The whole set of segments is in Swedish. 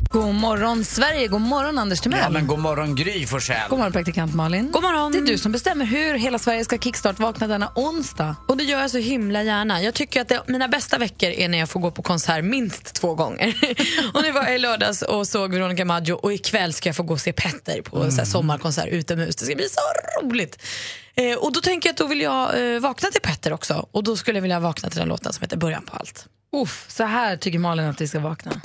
God morgon Sverige, god morgon Anders Timell. Ja, men god morgon Gry Forssell. God morgon praktikant Malin. God morgon. Det är du som bestämmer hur hela Sverige ska kickstart-vakna denna onsdag. Och det gör jag så himla gärna. Jag tycker att det, mina bästa veckor är när jag får gå på konsert minst två gånger. och nu var jag i lördags och såg Veronica Maggio och ikväll ska jag få gå och se Petter på mm. så här sommarkonsert utomhus. Det ska bli så roligt. Eh, och då tänker jag att då vill jag eh, vakna till Petter också. Och då skulle jag vilja vakna till den låten som heter Början på allt. Uff, så här tycker Malin att vi ska vakna.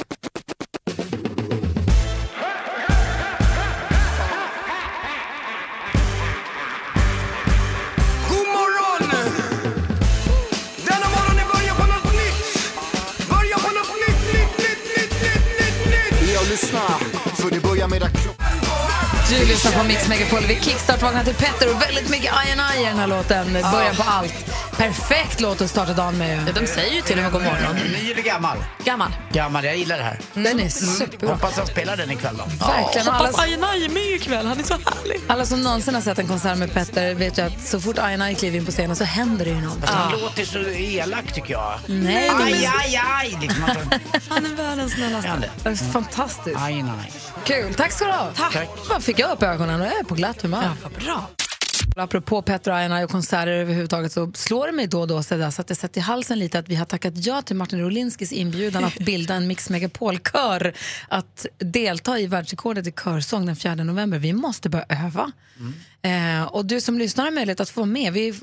Lyssna. för det börjar med att du lyssnar på Mix Megapol. Vi kickstart-vaknar till Petter och väldigt mycket I and I i den här låten. Början på allt. Perfekt låt att starta dagen med. De säger ju till och med god morgon. Ny eller gammal? Gammal. Gammal, jag gillar det här. Den är superbra. Hoppas jag spelar den ikväll då. Verkligen. Och Hoppas Alla, Ajenaj är med ikväll, han är så härlig. alla som någonsin har sett en konsert med Petter vet ju att så fort I and I kliver in på scenen så händer det ju något. Fast han låter så elak tycker jag. Nej, Aj, aj, aj! Liksom, alltså, Han är världens snällaste. han fantastiskt. Aj, nej. Kul. Tack ska du ha. Tack. Bara fick jag upp ögonen och jag är på glatt humör. Ja, vad bra. Apropå and I och konserter överhuvudtaget så slår det mig då och då så, där, så att det sätter i halsen lite att vi har tackat ja till Martin Rolinskis inbjudan att bilda en Mix Megapol-kör att delta i världsrekordet i körsång den 4 november. Vi måste börja öva. Eh, och du som lyssnar har möjlighet att få vara med. Vi,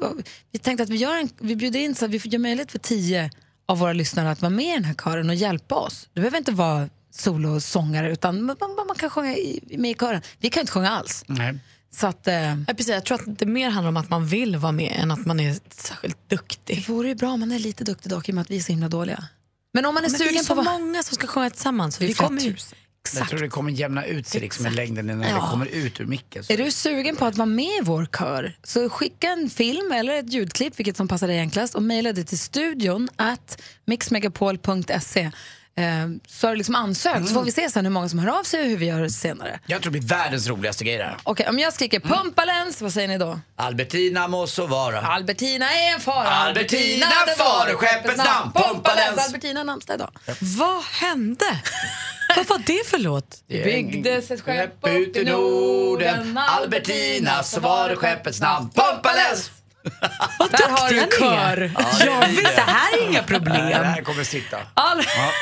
vi tänkte att vi, gör en, vi bjuder in så att vi gör möjlighet för tio av våra lyssnare att vara med i den här kören och hjälpa oss. Det behöver inte vara solosångare utan man, man, man kan sjunga i, med i kören. Vi kan inte sjunga alls. Nej. Så att, eh, Ja, precis. Jag tror att det mer handlar om att man vill vara med än att man är särskilt duktig. det vore ju bra om man är lite duktig dock i och med att vi är så himla dåliga. Men om man är Men det är sugen så på många som ska sjunga tillsammans. Vi Vi kommer ju- ju... Jag Exakt. tror det kommer jämna ut sig liksom, i längden när det kommer ut ur micken. Så. Är du sugen på att vara med i vår kör så skicka en film eller ett ljudklipp, vilket som passar dig enklast, och mejla det till studion at mixmegapol.se. Eh, så har du liksom ansökt, så får vi se sen hur många som hör av sig och hur vi gör senare. Jag tror det blir världens roligaste grej det här. Okej, om jag skriker pumpalens, vad säger ni då? Albertina må så vara. Albertina är en fara. Albertina den far skeppets namn, pumpalens. Albertina namnsdag idag. Vad hände? Vad var det för låt? Det byggdes ett skepp upp i Norden Albertina så var det skeppets namn. Pumpalens! Vad Där har du en duktig ni är. kör. Ja, visst, det här är inga Nej, det problem. här kommer sitta. All...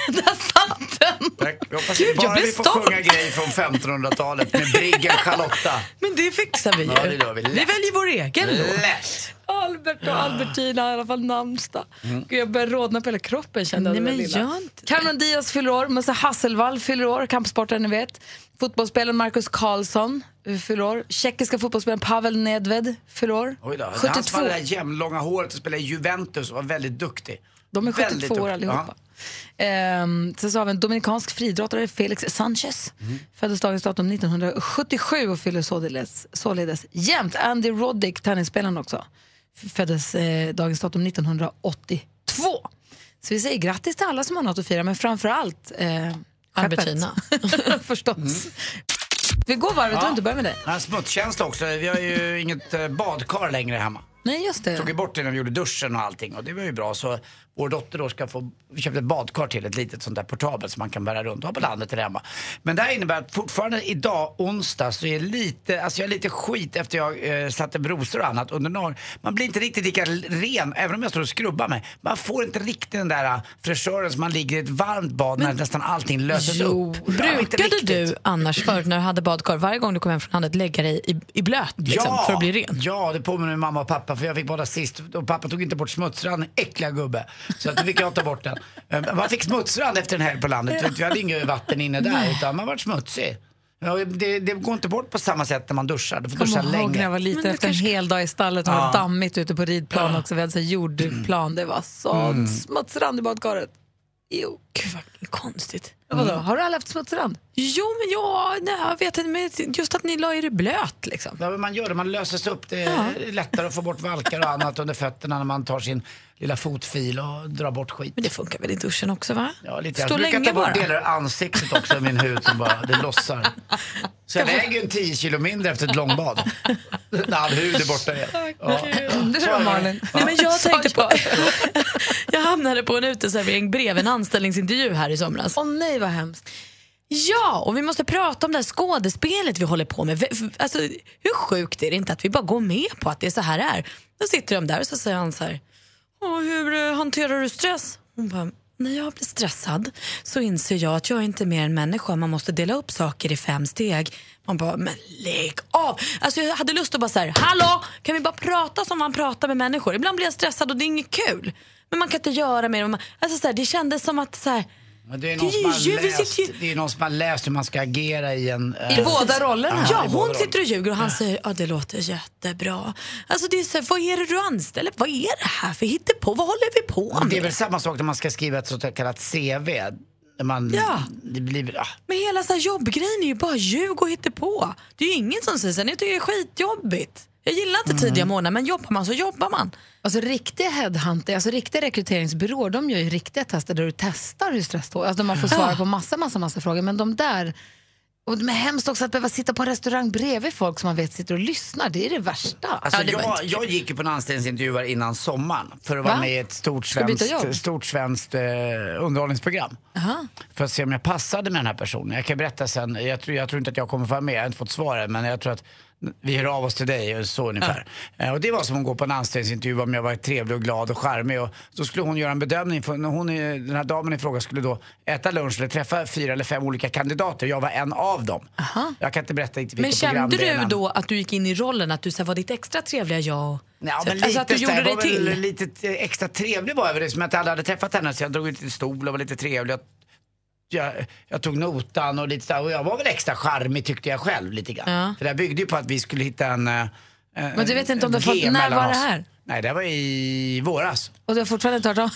Där satt den! Tack. Jag Gud, jag bara blir vi får stolt. sjunga grejer från 1500-talet med briggen Charlotta. Men det fixar vi ju. Ja, det gör vi lätt. väljer vår egen låt. Albert och Albertina har i alla fall namnsdag. Gud, jag börjar rodna på hela kroppen kände jag. Nej, men jag inte. Cameron Diaz fyller år, Musse Hasselvall fyller år, kampsportaren ni vet. Fotbollsspelaren Marcus Karlsson fyller år. Tjeckiska fotbollsspelaren Pavel Nedved fyller år. Oj då. Han som 72. hade det där jämnlånga håret och spelade i Juventus och var väldigt duktig. De är Väldigt 72 år allihopa. Ehm, sen så har vi en dominikansk friidrottare, Felix Sanchez. Mm. Föddes dagens datum 1977 och fyller således, således jämt. Andy Roddick, tennisspelaren också, föddes eh, dagens datum 1982. Så vi säger grattis till alla som har något att fira, men framför allt eh. Albertina. Förstås. Mm. Vi går varvet runt och börjar med dig. Har smutskänsla också. Vi har ju inget eh, badkar längre hemma. Nej, just det. tog ju bort det när vi gjorde duschen och allting och det var ju bra. Så vår dotter då ska få, vi köpte ett badkar till, ett litet sånt där portabelt som man kan bära runt och ha på landet eller hemma. Men det här innebär att fortfarande idag, onsdag, så är lite, alltså jag är lite skit efter jag eh, satte brosor och annat under någon. Man blir inte riktigt lika ren, även om jag står och skrubbar mig. Man får inte riktigt den där eh, fräschören som man ligger i ett varmt bad när nästan allting löses Jo, upp. Ja, brukade du annars förut när du hade badkar, varje gång du kom hem från landet, lägga dig i, i blöt liksom, för att bli ren? Ja, det påminner mig mamma och pappa för jag fick bada sist och pappa tog inte bort smutsranden, äckliga gubbe. Så att då fick jag ta bort den. Eh, Man fick smutsrand efter en helg på landet, vi hade inget vatten inne där utan man var smutsig. Ja, det, det går inte bort på samma sätt när man duschar, du får duscha Kommer ihåg när jag länge. var liten Men du efter en kanske- hel dag i stallet och det var dammigt ute på ridplan också. Vi hade så jordplan. Det var så Mm. smutsrand i badkaret. Jo. Gud vad konstigt. Vadå, har du aldrig haft smutsrand? Jo, men ja, nej, jag vet inte, men just att ni la er i blöt liksom. Ja, men man gör det, man löses upp. Det är lättare att få bort valkar och annat under fötterna när man tar sin lilla fotfil och drar bort skit. Men det funkar väl i duschen också va? Ja, lite. Jag Stå brukar länge ta bort bara. delar av ansiktet också, min hud som bara, det lossar. Så jag väger en 10 kilo mindre efter ett långbad. När all hud är borta igen. Ja. Du då Malin? Nej, men jag tänkte på... jag. jag hamnade på en uteservering bredvid en anställningsintervju här i somras. Åh nej vad hemskt. Ja, och vi måste prata om det här skådespelet vi håller på med. Alltså, hur sjukt är det inte att vi bara går med på att det är så här det är? Då sitter de där och så säger han så här, och hur eh, hanterar du stress? Hon bara, när jag blir stressad så inser jag att jag är inte mer än människa. Man måste dela upp saker i fem steg. Man bara, men lägg av! Alltså jag hade lust att bara så här, hallå! Kan vi bara prata som man pratar med människor? Ibland blir jag stressad och det är inget kul. Men man kan inte göra mer. Alltså så här, det kändes som att så här, men det är någon som har läst, det är någon som har läst hur man ska agera i en... I eh, båda rollerna? Ja, i hon sitter och ljuger och han säger ja det låter jättebra. Alltså det är så, här, vad är det du anställer? Vad är det här för hittepå? Vad håller vi på Det är med? väl samma sak när man ska skriva ett så kallat CV. När man, Ja. det blir, ah, Men hela så här jobbgrejen är ju bara ljug och hittepå. Det är ju ingen som säger så här, jag tycker det är skitjobbigt. Jag gillar inte tidiga månader men jobbar man så jobbar man. Alltså riktiga headhunter, alltså riktiga rekryteringsbyråer, de gör ju riktiga tester där du testar hur stressad Alltså man får svara på massa, massa, massa frågor. Men de där, och det är hemskt också att behöva sitta på en restaurang bredvid folk som man vet sitter och lyssnar. Det är det värsta. Alltså Ja, det jag, jag gick ju på en anställningsintervju innan sommaren för att vara Va? med i ett stort du svenskt, stort svenskt eh, underhållningsprogram. Aha. För att se om jag passade med den här personen. Jag kan berätta sen, jag tror, jag tror inte att jag kommer få vara med, jag har inte fått svaret men jag tror att vi hör av oss till dig, så ungefär. Eh, Och det var som att gå på en anställningsintervju om jag var trevlig och glad och charmig. Och så skulle hon göra en bedömning, för hon, den här damen i fråga skulle då äta lunch eller träffa fyra eller fem olika kandidater. Jag var en av dem. Jag kan inte berätta Men vilket program kände det är du än. då att du gick in i rollen, att du så var ditt extra trevliga jag? Ja, men lite alltså att du gjorde dig till? lite extra trevlig var jag väl, som att jag aldrig hade träffat henne. Så jag drog ut lite stol och var lite trevlig. Jag, jag, jag tog notan och lite så här, och jag var väl extra charmig tyckte jag själv lite grann. Ja. För det byggde ju på att vi skulle hitta en... eh, Men du vet inte om en du har fått- när var det här? Nej, det var i våras. Och du har fortfarande inte hört av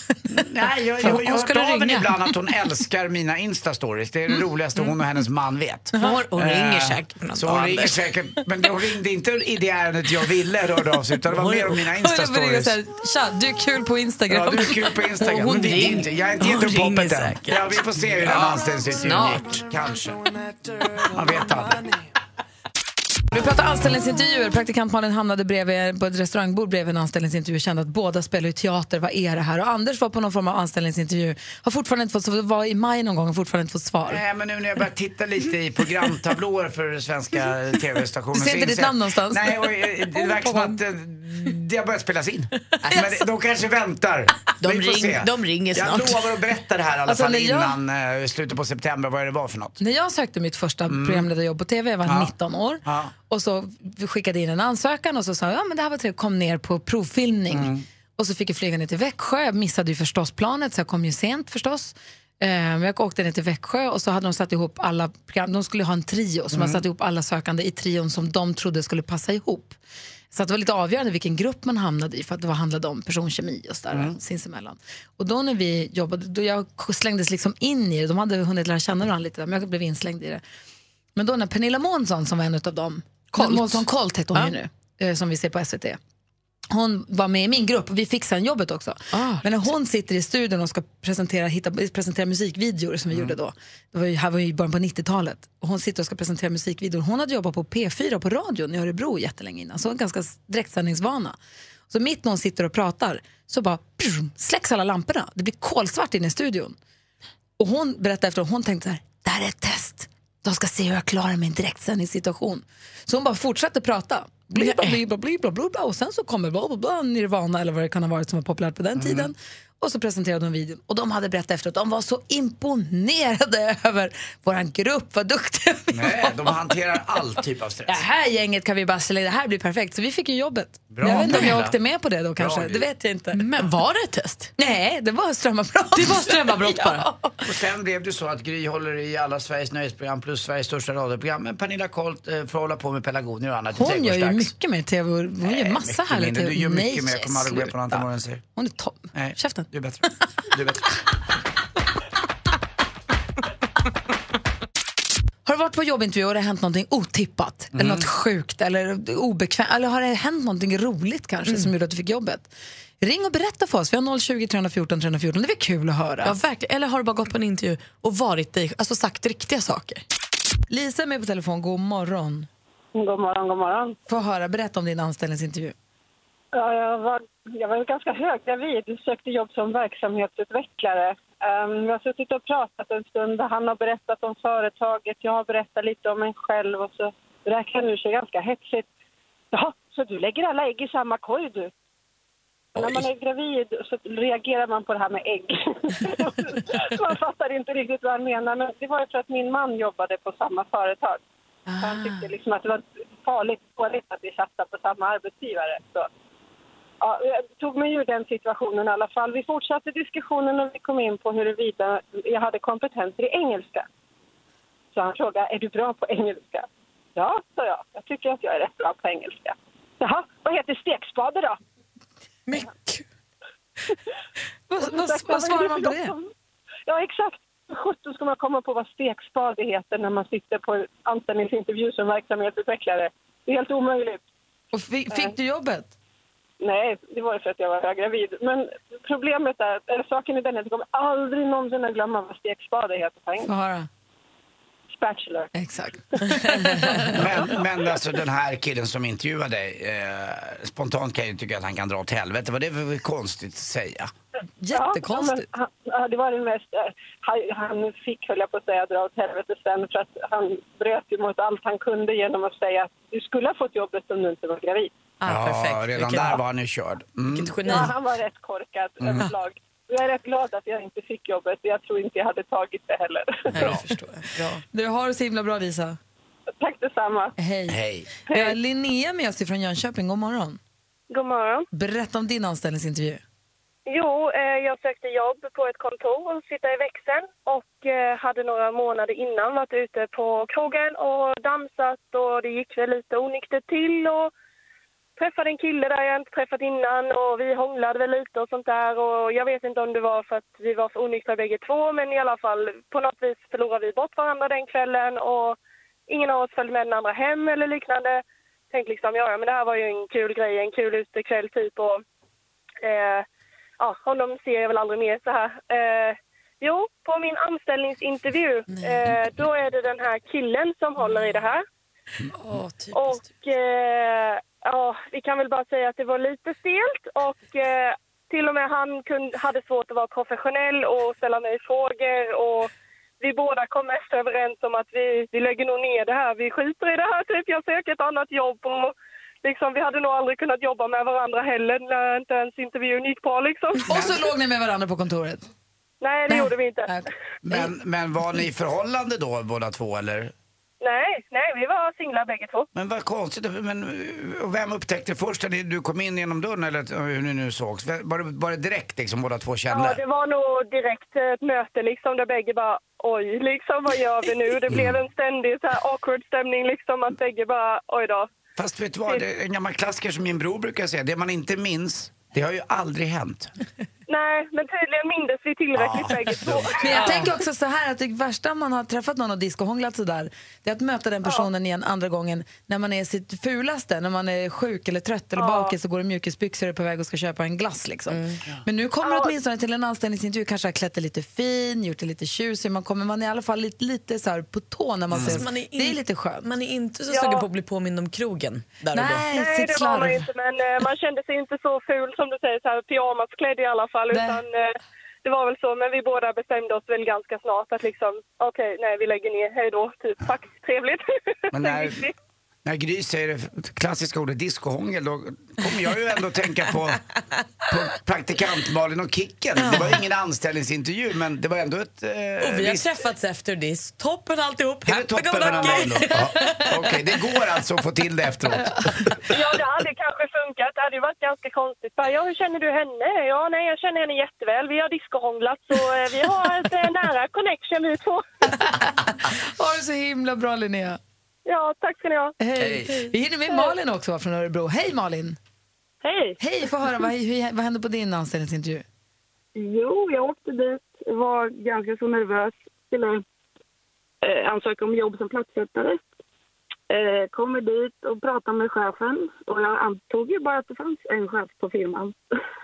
Nej, jag, jag, jag har hört av henne ibland att hon älskar mina instastories. Det är det roligaste hon och hennes man vet. Hon, hon ringer Eh, säkert någon Så hon ringer säkert, men hon ringde inte i det ärendet jag ville rörde av sig utan det var mer om mina instastories. Tja, du är kul på Instagram. Ja, du är kul på Instagram. Hon men det är inte, jag är inte gett upp hoppet än. Ja, vi får se hur den anställningsintervjun gick. Kanske. Man vet aldrig. Anställningsintervjuer. Praktikant Malin hamnade bredvid, på ett restaurangbord bredvid en anställningsintervju och kände att båda spelar ju teater. Vad är det här? Och Anders var på någon form av anställningsintervju. Har fortfarande inte fått svar. var i maj någon gång och fortfarande inte fått svar. Nej, men nu när jag börjar titta lite i programtablåer för svenska tv-stationer Du ser inte ditt namn någonstans? Nej, och eh, det verkar som att det har börjat spelas in. Men de kanske väntar. De Vi får ring- se. de ringer snart. Jag lovar att berätta det här i alla Alltså, fall när jag- innan eh, slutet på september vad det var för något. När jag sökte mitt första programledarjobb på TV, jag var Ja. 19 år. Ja. Och så skickade in en ansökan och så sa jag, ja men det här var trevligt, kom ner på provfilmning. Och så fick jag flyga ner till Växjö, jag missade ju förstås planet så jag kom ju sent förstås. Eh, Men jag åkte ner till Växjö och så hade de satt ihop alla program, de skulle ha en trio, så man satte ihop alla sökande i trion som de trodde skulle passa ihop. Så att det var lite avgörande vilken grupp man hamnade i för att det var- handlade om personkemi och sådär sinsemellan. Och då när vi jobbade, då jag slängdes liksom in i det, de hade hunnit lära känna varandra lite, men jag blev inslängd i det. Men då när Pernilla Månsson som var en av dem. Månsson Colt heter hon ju nu, eh, som vi ser på SVT. Hon var med i min grupp och vi fick sen jobbet också. Ah, Men när hon sitter i studion och ska presentera, hitta, presentera musikvideor som vi gjorde då, det var ju, här var ju början på 90-talet, och hon sitter och ska presentera musikvideor. Hon hade jobbat på P4 på radion i Örebro jättelänge innan, så en ganska direktsändningsvana. Så mitt när hon sitter och pratar så bara prum, släcks alla lamporna. Det blir kolsvart inne i studion. Och hon berättade efter hon tänkte så här, det här är ett test. De ska se hur jag klarar en direktsändningssituation. Så hon bara fortsatte prata. Bli, bla, bli, bla, bli, bla, bla, bla. Och sen så kommer bla, bla, bla, Nirvana eller vad det kan ha varit som var populärt på den tiden. Och så presenterade de videon. Och de hade berättat efter att de var så imponerade över våran grupp, vad duktiga vi Nej, var. de hanterar all typ av stress. Det här gänget kan vi bara sälja, det här blir perfekt. Så vi fick ju jobbet. Bra, jag vet inte om jag åkte med på det då kanske, Gry. det vet jag inte. Men var det ett test? Nej, det var strömavbrott. Det var strömavbrott bara. ja. Och sen blev det så att Gry håller i alla Sveriges nöjesprogram plus Sveriges största radioprogram. Men Pernilla Colt eh, får hålla på med pelargonier och annat Hon gör ju mycket mer tv. Hon gör Nej, massa härliga mindre. tv. Du gör mycket mer. Jag kommer aldrig gå på någonting sluta. vad den säger. Hon är topp. Nej, Käften. Du är bättre. Du är bättre. Har du varit på jobbintervju och det har hänt någonting otippat? Mm. Eller något sjukt eller obekvämt? Eller har det hänt någonting roligt kanske mm. som gjorde att du fick jobbet? Ring och berätta för oss. Vi har 020 314 314. Det är kul att höra. Ja, verkligen. Eller har du bara gått på en intervju och varit dig, alltså sagt riktiga saker? Lisa är med på telefon. God morgon. God morgon, god morgon. Få höra. Berätta om din anställningsintervju. Ja, jag, var, jag var ganska höggravid, sökte jobb som verksamhetsutvecklare. Vi har suttit och pratat en stund. Han har berättat om företaget, jag har berättat lite om mig själv och så räknar han ur sig ganska hetsigt. Jaha, så du lägger alla ägg i samma korg du? Och När man är gravid så reagerar man på det här med ägg. man fattar inte riktigt vad han menar. Men det var ju för att min man jobbade på samma företag. Så Han tyckte liksom att det var farligt dåligt att vi satsar på samma arbetsgivare. Så, ja, jag tog mig ur den situationen i alla fall. Vi fortsatte diskussionen och vi kom in på huruvida jag hade kompetenser i engelska. Så han frågade, är du bra på engelska? Ja, sa jag. Jag tycker att jag är rätt bra på engelska. Jaha, vad heter stekspade då? Mycket. Vad, svarar man på det? Ja, exakt. Sjutton ska man komma på vad stekspade heter när man sitter på en anställningsintervju som verksamhetsutvecklare? Det är helt omöjligt. Och fick, fick du jobbet? Nej, det var för att jag var gravid. Men problemet är, eller saken är den att jag kommer aldrig någonsin att glömma vad stekspade heter på engelska. Spatula. Exakt. Men, men alltså den här killen som intervjuade dig, eh, spontant kan jag ju tycka att han kan dra åt helvete. Vad det för konstigt att säga? Jättekonstigt. Ja, men han, det var det mest... eh, Han, fick, höll jag på att säga, dra åt helvete sen för att han bröt ju mot allt han kunde genom att säga att du skulle ha fått jobbet om du inte var gravid. Ah, ja, perfekt. redan Vilket- där var han ju körd. Mm. Vilket geni. Ja, han var rätt korkad överlag. Jag är rätt glad att jag inte fick jobbet. Jag tror inte jag hade tagit det heller. Nej, det förstår jag. Bra. Du har det så himla bra, Lisa. Tack detsamma. Hej. Hej. Har Linnea med oss från Jönköping. God morgon. God morgon. Berätta om din anställningsintervju. Jo, eh, jag sökte jobb på ett kontor och sitta i växeln och eh, hade några månader innan varit ute på krogen och dansat och det gick väl lite onyktert till och träffade en kille där jag inte träffat innan och vi hånglade väl lite och sånt där och jag vet inte om det var för att vi var för onyktra bägge två men i alla fall på något vis förlorade vi bort varandra den kvällen och ingen av oss följde med den andra hem eller liknande. Tänkte liksom, ja ja, men det här var ju en kul grej, en kul utekväll typ och eh, ja, honom ser jag väl aldrig mer så här. Eh, jo, på min anställningsintervju, eh, då är det den här killen som håller i det här. Typiskt. Och eh, ja, vi kan väl bara säga att det var lite stelt och eh, till och med han kunde, hade svårt att vara professionell och ställa mig frågor och vi båda kom mest överens om att vi, vi lägger nog ner det här, vi skiter i det här, typ jag söker ett annat jobb och liksom vi hade nog aldrig kunnat jobba med varandra heller när inte ens intervjun gick bra liksom. Och så låg ni med varandra på kontoret. Nej, det gjorde vi inte. Nej. Men, men var ni i förhållande då båda två eller? Nej, nej, vi var singlar bägge två. Men vad konstigt. Men, och vem upptäckte först när du kom in genom dörren eller hur ni nu sågs? Var det, var det direkt liksom båda två kände? Ja, det var nog direkt ett möte liksom där bägge bara oj, liksom vad gör vi nu? Det blev en ständig så här awkward stämning liksom att bägge bara oj då. Fast vet du vad, det är en gammal klassiker som min bror brukar säga. Det man inte minns, det har ju aldrig hänt. Nej, men tydligen mindes vi tillräckligt bägge två. Men jag tänker också så här att det värsta om man har träffat någon och discohånglat sådär, det är att möta den personen igen andra gången när man är sitt fulaste, när man är sjuk eller trött eller bakis och går i mjukisbyxor och är på väg och ska köpa en glass liksom. Men nu kommer du åtminstone till en anställningsintervju, kanske har klätt dig lite fin, gjort det lite tjusig, man kommer man är i alla fall lite, lite så här på tå när man ses. Man är Det är in- lite skönt. Man är inte så Ja. sugen på att bli påmind om krogen där och då. Nej, Nej, det var man inte, men eh, man kände sig inte så ful som du säger, så här, pyjamasklädd i alla fall. Nej. Utan, eh, det var väl så, men vi båda bestämde oss väl ganska snart att liksom, okej, nej, vi lägger ner, hej då, typ, tack, trevligt. Men när. När Gry säger det klassiska ordet discohångel då kommer jag ju ändå tänka på, på praktikant Malin och Kicken. Det var ingen anställningsintervju men det var ändå ett... Eh, Och vi har visst- träffats efter, det är toppen alltihop. Är det toppen mellan dem då? Ja. Okej, det går alltså att få till det efteråt. Ja, det hade kanske funkat. Det hade ju varit ganska konstigt. Bara, ja, hur känner du henne? Ja, nej, jag känner henne jätteväl. Vi har discohånglat, så eh, vi har ett eh, nära connection vi två. Ha det så himla bra Linnea. Ja, tack ska ni ha. Hej. Vi hinner med Malin också från Örebro. Hej Malin! Hej! Hej, få höra vad, hur, vad hände på din anställningsintervju? Jo, jag åkte dit. Var ganska så nervös. Skulle eh, ansöka om jobb som platssättare. Eh, kommer dit och pratar med chefen och jag antog ju bara att det fanns en chef på firman.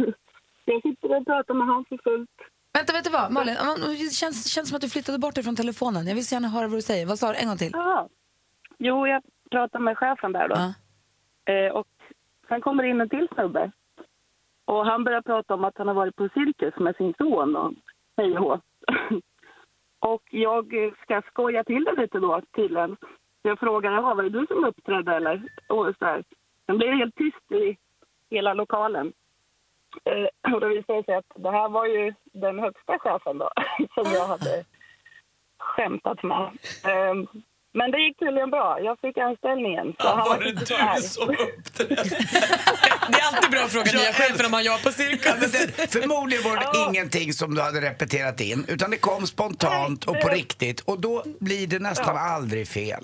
jag sitter och pratar med honom för fullt. Vänta, vet du vad? Malin, det känns, känns som att du flyttade bort dig från telefonen. Jag vill så gärna höra vad du säger. Vad sa du? En gång till. Ja. Jo, jag pratar med chefen där då. Eh, och sen kommer det in en till snubbe. Och han börjar prata om att han har varit på cirkus med sin son och hej och. Och jag ska skoja till det lite då. Så Jag frågar, jaha, var det du som uppträdde eller? Och så här. Sen blir det helt tyst i hela lokalen. Eh, och då visade det sig att det här var ju den högsta chefen då, som jag hade skämtat med. Eh, men det gick tydligen bra. Jag fick anställningen. Så han var det inte du som uppträdde? Det är alltid bra att fråga nya chefer om man jobbar på cirkus. Ja, det, förmodligen var det ingenting som du hade repeterat in, utan det kom spontant och på riktigt. Och då blir det nästan aldrig fel.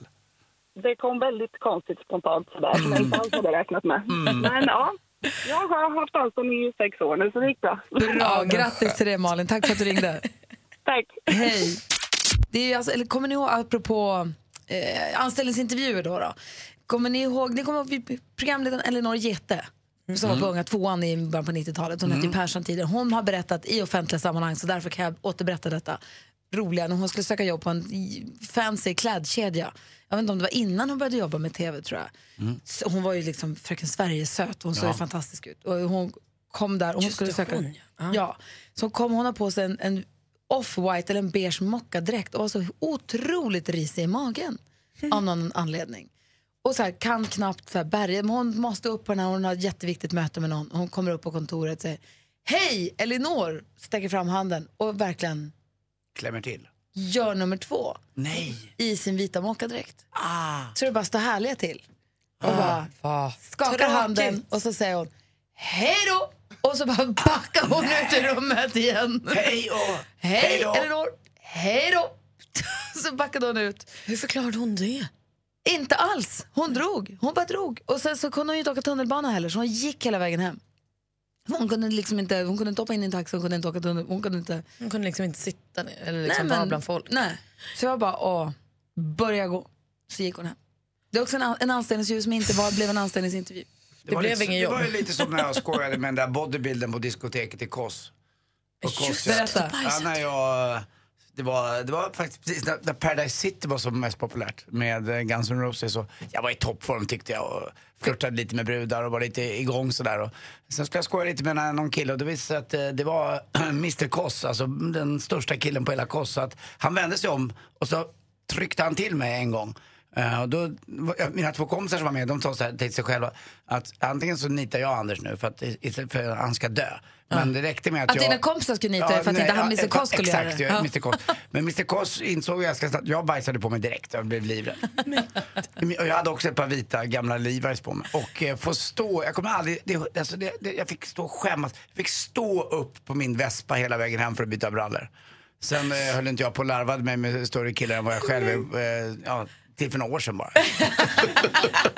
Det kom väldigt konstigt spontant sådär, som jag inte alls hade räknat med. Mm. Men ja, jag har haft anställning i sex år nu, så det gick bra. Bra, grattis till det Malin. Tack för att du ringde. Tack. Hej. Det är alltså, eller kommer ni ihåg, apropå eh, anställningsintervjuer då, då. Kommer ni ihåg, ni kommer ihåg programledaren Elinor Gete som var på Unga tvåan i början på 90-talet. Hon hette ju Persson tidigare. Hon har berättat i offentliga sammanhang så därför kan jag återberätta detta roliga när hon skulle söka jobb på en fancy klädkedja. Jag vet inte om det var innan hon började jobba med tv tror jag. Så hon var ju liksom fröken Sverige-söt, hon såg ju fantastisk ut. Och hon kom där och hon Just skulle det, söka... hon, ja. ja. Så kom hon på sig en, en off-white eller en beige mockadräkt och var så otroligt risig i magen av någon anledning. Och så här, kan knappt så här bärga, men hon måste upp på den här, hon har ett jätteviktigt möte med någon. Hon kommer upp på kontoret och säger Hej Elinor! Sträcker fram handen och verkligen Klämmer till. gör nummer två Nej. i sin vita mockadräkt. Ah. Så det bara står härliga till. Och bara Vad skakar tråkigt. handen och så säger hon Hej då! Och så bara backar hon ut i rummet igen. Hej och Hej då. Elinor! Hej då! Så backade hon ut. Hur förklarade hon det? Inte alls. Hon drog. Hon bara drog. Och sen så kunde hon inte åka tunnelbana heller så hon gick hela vägen hem. Hon kunde liksom inte, hon kunde inte hoppa in i en taxi, hon kunde inte åka tunnel, hon kunde inte... Hon kunde liksom inte sitta ner eller liksom Nej, vara men- bland folk. Nej. Så jag bara, åh, börja gå. Så gick hon hem. Det är också en, en anställningsintervju som inte var, blev en anställningsintervju. Det var blev lite, ingen Det var jobb. ju lite som när jag skojade med den där bodybilden på diskoteket i Kos. På Kos, Just ja. berätta. Ja, när jag, det, var, det var faktiskt precis när, när Paradise City var som mest populärt med eh, Guns N' Roses. Och jag var i toppform tyckte jag och flörtade lite med brudar och var lite igång sådär. Och sen skulle jag skoja lite med någon kille och det visade sig att eh, det var Mr Kos, alltså den största killen på hela Kos. Så att han vände sig om och så tryckte han till mig en gång. Och då, mina två kompisar som var med, de sa så här till sig själva att antingen så nitar jag Anders nu för att, för att han ska dö. Men det räckte med att, Att jag... dina kompisar skulle nita dig för att inte han Mr Kos skulle exakt, göra det. jag- Ja. Men Mr Kos insåg ganska snabbt, jag bajsade på mig direkt, jag blev livrädd. Och jag hade också ett par vita gamla Levi's på mig. Och eh, få stå, jag kommer aldrig, det, alltså det, det, jag fick stå och skämmas. Jag fick stå upp på min Vespa hela vägen hem för att byta brallor. Sen eh, höll inte jag på och larvade mig med större killar än vad jag själv är, eh, ja, till för några år sedan bara.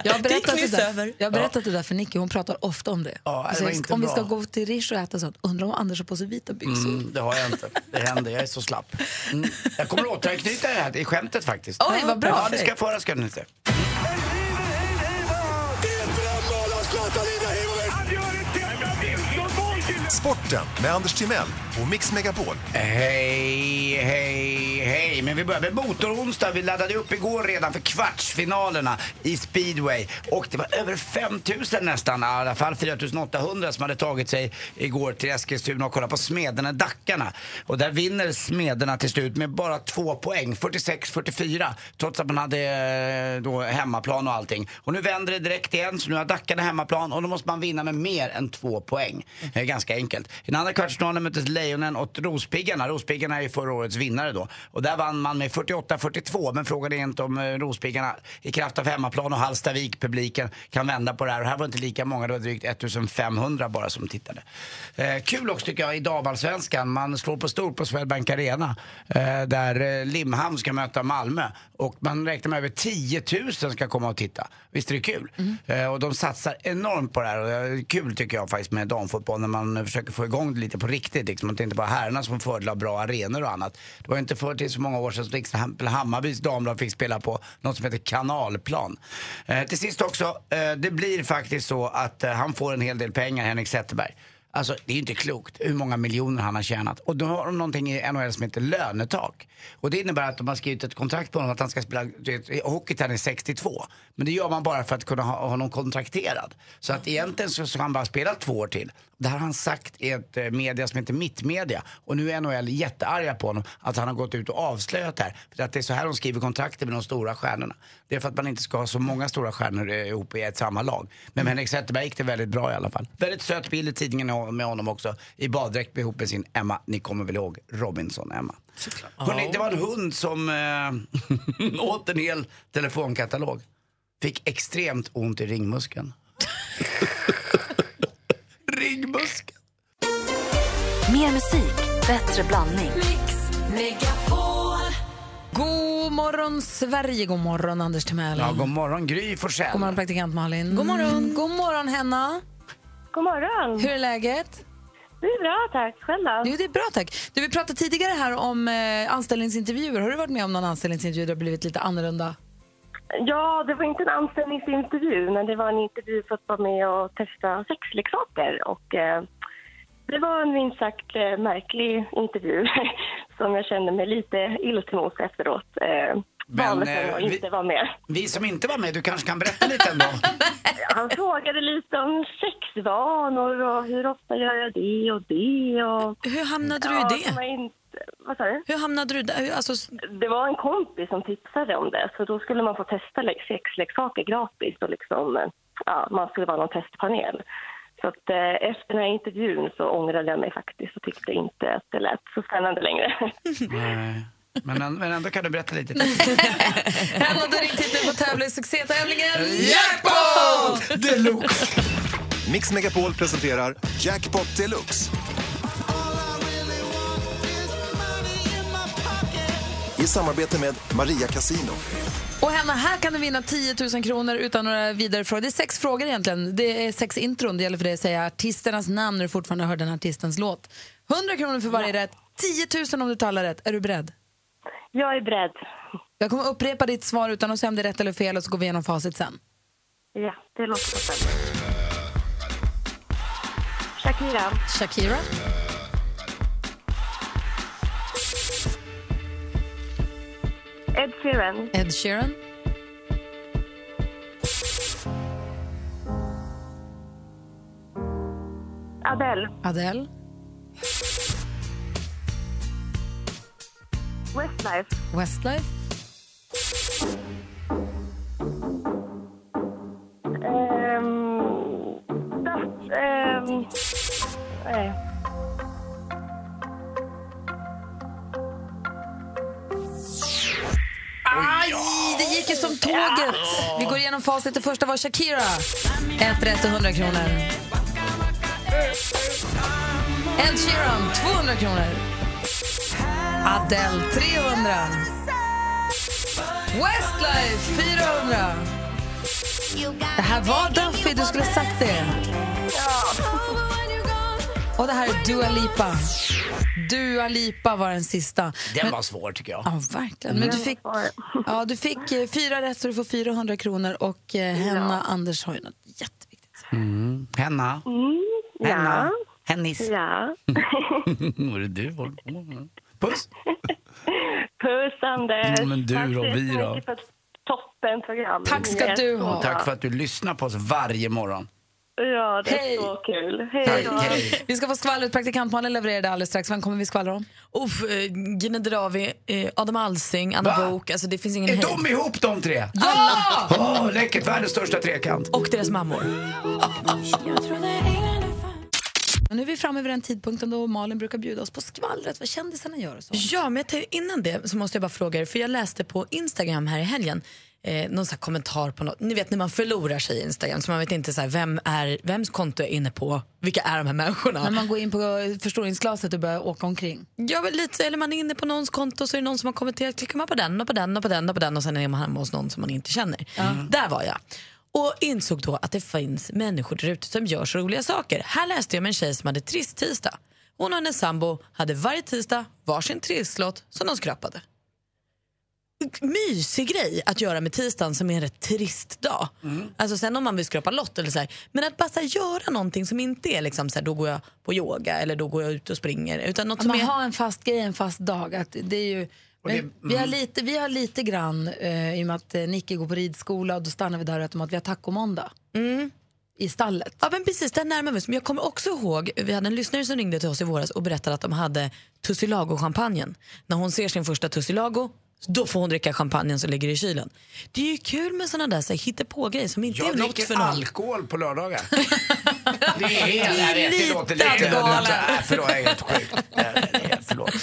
Jag har berättat, det nyss där, jag har berättat det där för Nicky, hon pratar ofta om det. Ja, det Alltså, inte om vi bra. ska gå till Rish och äta sånt, undrar om Anders har på sig vita byxor. Mm, det har jag inte. Det händer, jag är så slapp. Mm. Jag kommer återanknyta det här i skämtet faktiskt. Oj, vad bra. Ja, det ska jag få höra ska ni se. Sporten med Anders Timell och Mix Megapol. Hej, hej, hej. Men vi börjar med motoronsdag. Vi laddade upp igår redan för kvartsfinalerna i speedway. Och det var över 5000 nästan, i alla fall 4800 som hade tagit sig igår till Eskilstuna och kollat på Smederna Dackarna. Och där vinner Smederna till slut med bara två poäng, 46-44. Trots att man hade eh, då hemmaplan och allting. Och nu vänder det direkt igen, så nu har Dackarna hemmaplan och då måste man vinna med mer än två poäng. Det är ganska enkelt. I den andra kvartsfinalen möttes Lejonen och Rospiggarna. Rospiggarna är ju förra årets vinnare då. Och där vann man med 48-42. Men frågan är inte om eh, Rospiggarna i kraft av hemmaplan och Hallstavik, publiken, kan vända på det här. Och här var inte lika många, det var drygt 1500 bara som tittade. Eh, kul också tycker jag i damallsvenskan. Man slår på stort på Swedbank Arena. Eh, där eh, Limhamn ska möta Malmö. Och man räknar med över 10 000 ska komma och titta. Visst är det kul? Eh, och de satsar enormt på det här. Och det är kul tycker jag faktiskt med damfotboll när man försöker få igång det lite på riktigt. Liksom. Att det inte bara herrarna som fördel av bra arenor och annat. Det var ju inte för till så många år sedan som exempel Hammarbys damlag fick spela på något som heter kanalplan. Eh, till sist också, eh, det blir faktiskt så att eh, han får en hel del pengar, Henrik Zetterberg. Alltså det är ju inte klokt hur många miljoner han har tjänat. Och då har de någonting i NHL som heter lönetak. Och det innebär att de har skrivit ett kontrakt på honom att han ska spela hockey till han är 62. Men det gör man bara för att kunna ha honom kontrakterad. Så att egentligen så ska han bara spela två år till. Det här har han sagt i ett eh, media som heter Mittmedia. Och nu är NHL jättearga på honom att han har gått ut och avslöjat det här. För att det är så här de skriver kontrakter med de stora stjärnorna. Det är för att man inte ska ha så många stora stjärnor ihop i ett samma lag. Men med Henrik Zetterberg gick det väldigt bra i alla fall. Väldigt söt bild i tidningen med honom också. I baddräkt ihop med sin Emma. Ni kommer väl ihåg Robinson-Emma? Hörrni, det var en hund som eh, åt en hel telefonkatalog. Fick extremt ont i ringmuskeln. ringmuskeln. Mer musik, bättre blandning. God morgon, Sverige. God morgon, Anders Timell. Ja, god morgon Gry Forssell. God morgon, praktikant Malin. God morgon. God morgon, Henna. God morgon. Hur är läget? Det är bra, tack. Själv då? Jo, det är bra, tack. Du, vi pratade tidigare här om eh, anställningsintervjuer. Har du varit med om någon anställningsintervju där det har blivit lite annorlunda? Ja, det var inte en anställningsintervju, men det var en intervju för att vara med och testa sexleksaker. Och, eh, det var en minst sagt eh, märklig intervju som jag kände mig lite mods efteråt. Eh, Men, eh, att vi- inte vara med. Vi som inte var med, du kanske kan berätta lite ändå? Han frågade lite om sexvanor och hur ofta gör jag det och det. Och, Hur hamnade du ja, i det? som jag Inte, vad sa du? Hur hamnade du där? Alltså, Det var en kompis som tipsade om det, så då skulle man få testa le- sexleksaker gratis och liksom, eh, ja, man skulle vara någon testpanel. Så att, eh, efter den här intervjun så ångrade jag mig faktiskt och tyckte inte att det lät så spännande längre. Nej. Men, men ändå kan du berätta lite. Henna, du har ringt hit nu på tävling, succétävlingen Jackpot deluxe! Mix Megapol presenterar Jackpot Deluxe. I samarbete med Maria Casino. Och Henna, här kan du vinna 10 000 kronor utan några vidare frågor. Det är sex frågor egentligen. Det är sex intron. Det gäller för dig att säga artisternas namn när du fortfarande hör den artistens låt. 100 kronor för varje rätt, 10 000 om du talar rätt. Är du beredd? Jag är beredd. Jag kommer upprepa ditt svar utan att säga om det är rätt eller fel och så går vi igenom facit sen. Ja, det låter toppen. Shakira, Shakira, Ed Sheeran, Ed Sheeran, Adele, Adele, Westlife, Westlife, ehm, Dust, ehm, nej. Det gick ju som tåget. Vi går igenom facit. Det första var Shakira. Ett rätt och 100 kronor. Ed Sheeran, 200 kronor. Adele, 300. Westlife, 400. Det här var Duffy, du skulle ha sagt det. Och det här är Dua Lipa. Dua Lipa var den sista. Den Men- var svår tycker jag. Ja, verkligen. Men du fick, ja, du fick eh, fyra rätt så du får 400 kronor och eh, Henna Anders har ju något jätteviktigt. Mm. Henna? Mm, Henna? ja. Hennis? Ja. Var det du håller på med? Puss! Puss, Anders. Mm, men du Tack då, vi då? för ett Toppenprogram. Tack ska är du ha. Tack bra. för att du lyssnar på oss varje morgon. Ja, det är Hej. så kul. Hej Tack, då. hej. Vi ska få skvallret. Praktikantmannen levererar det alldeles strax. Vem kommer vi skvallra om? Uff, eh, Gina Dirawi, eh, Adam Alsing, Anna Va? Book. Alltså det finns ingen Är hejd. de ihop de tre? Ja! Åh, läckert! Världens största trekant. Och deras mammor. Och nu är vi framme vid den tidpunkten då Malin brukar bjuda oss på skvallret. Vad kändisarna gör och så. Ja, men jag innan det så måste jag bara fråga er, för jag läste på Instagram här i helgen eh, någon här kommentar på något, ni vet när man förlorar sig i Instagram så man vet inte så här, vem är, vems konto är inne på, vilka är de här människorna? När man går in på förstoringsglaset och börjar åka omkring. Ja, men lite, eller man är inne på någons konto så är det någon som har kommenterat, klickar man på den och på den och på den och på den och sen är man hemma hos någon som man inte känner. Där var jag. Och insåg då att det finns människor där ute som gör så roliga saker. Här läste jag om en tjej som hade trist tisdag. Hon och hennes sambo hade varje tisdag varsin trisslåt som de skrapade. Mysig grej att göra med tisdagen som är en rätt trist dag. Alltså sen om man vill skrapa lott eller så här, men att bara här, göra någonting som inte är liksom så här, då går jag på yoga eller då går jag ut och springer. Utan något Att som man är... har en fast grej, en fast dag. Att det är ju, det- men vi, har mm. lite, vi har lite grann, eh, i och med att eh, Nicky går på ridskola och då stannar vi där och mat. Vi har tacomåndag i stallet. Ja men precis, där närmar vi oss. Men jag kommer också ihåg, vi hade en lyssnare som ringde till oss i våras och berättade att de hade Tussilago-champagnen. När hon ser sin första Tussilago, då får hon dricka champagnen som ligger i kylen. Det är ju kul med såna där så här, hittepå-grejer som inte Jag är något dricker för någon. alkohol på lördagar. det är helt, jag vet, det låter lite... galen. Nej, förlåt, jag är helt det är- Förlåt.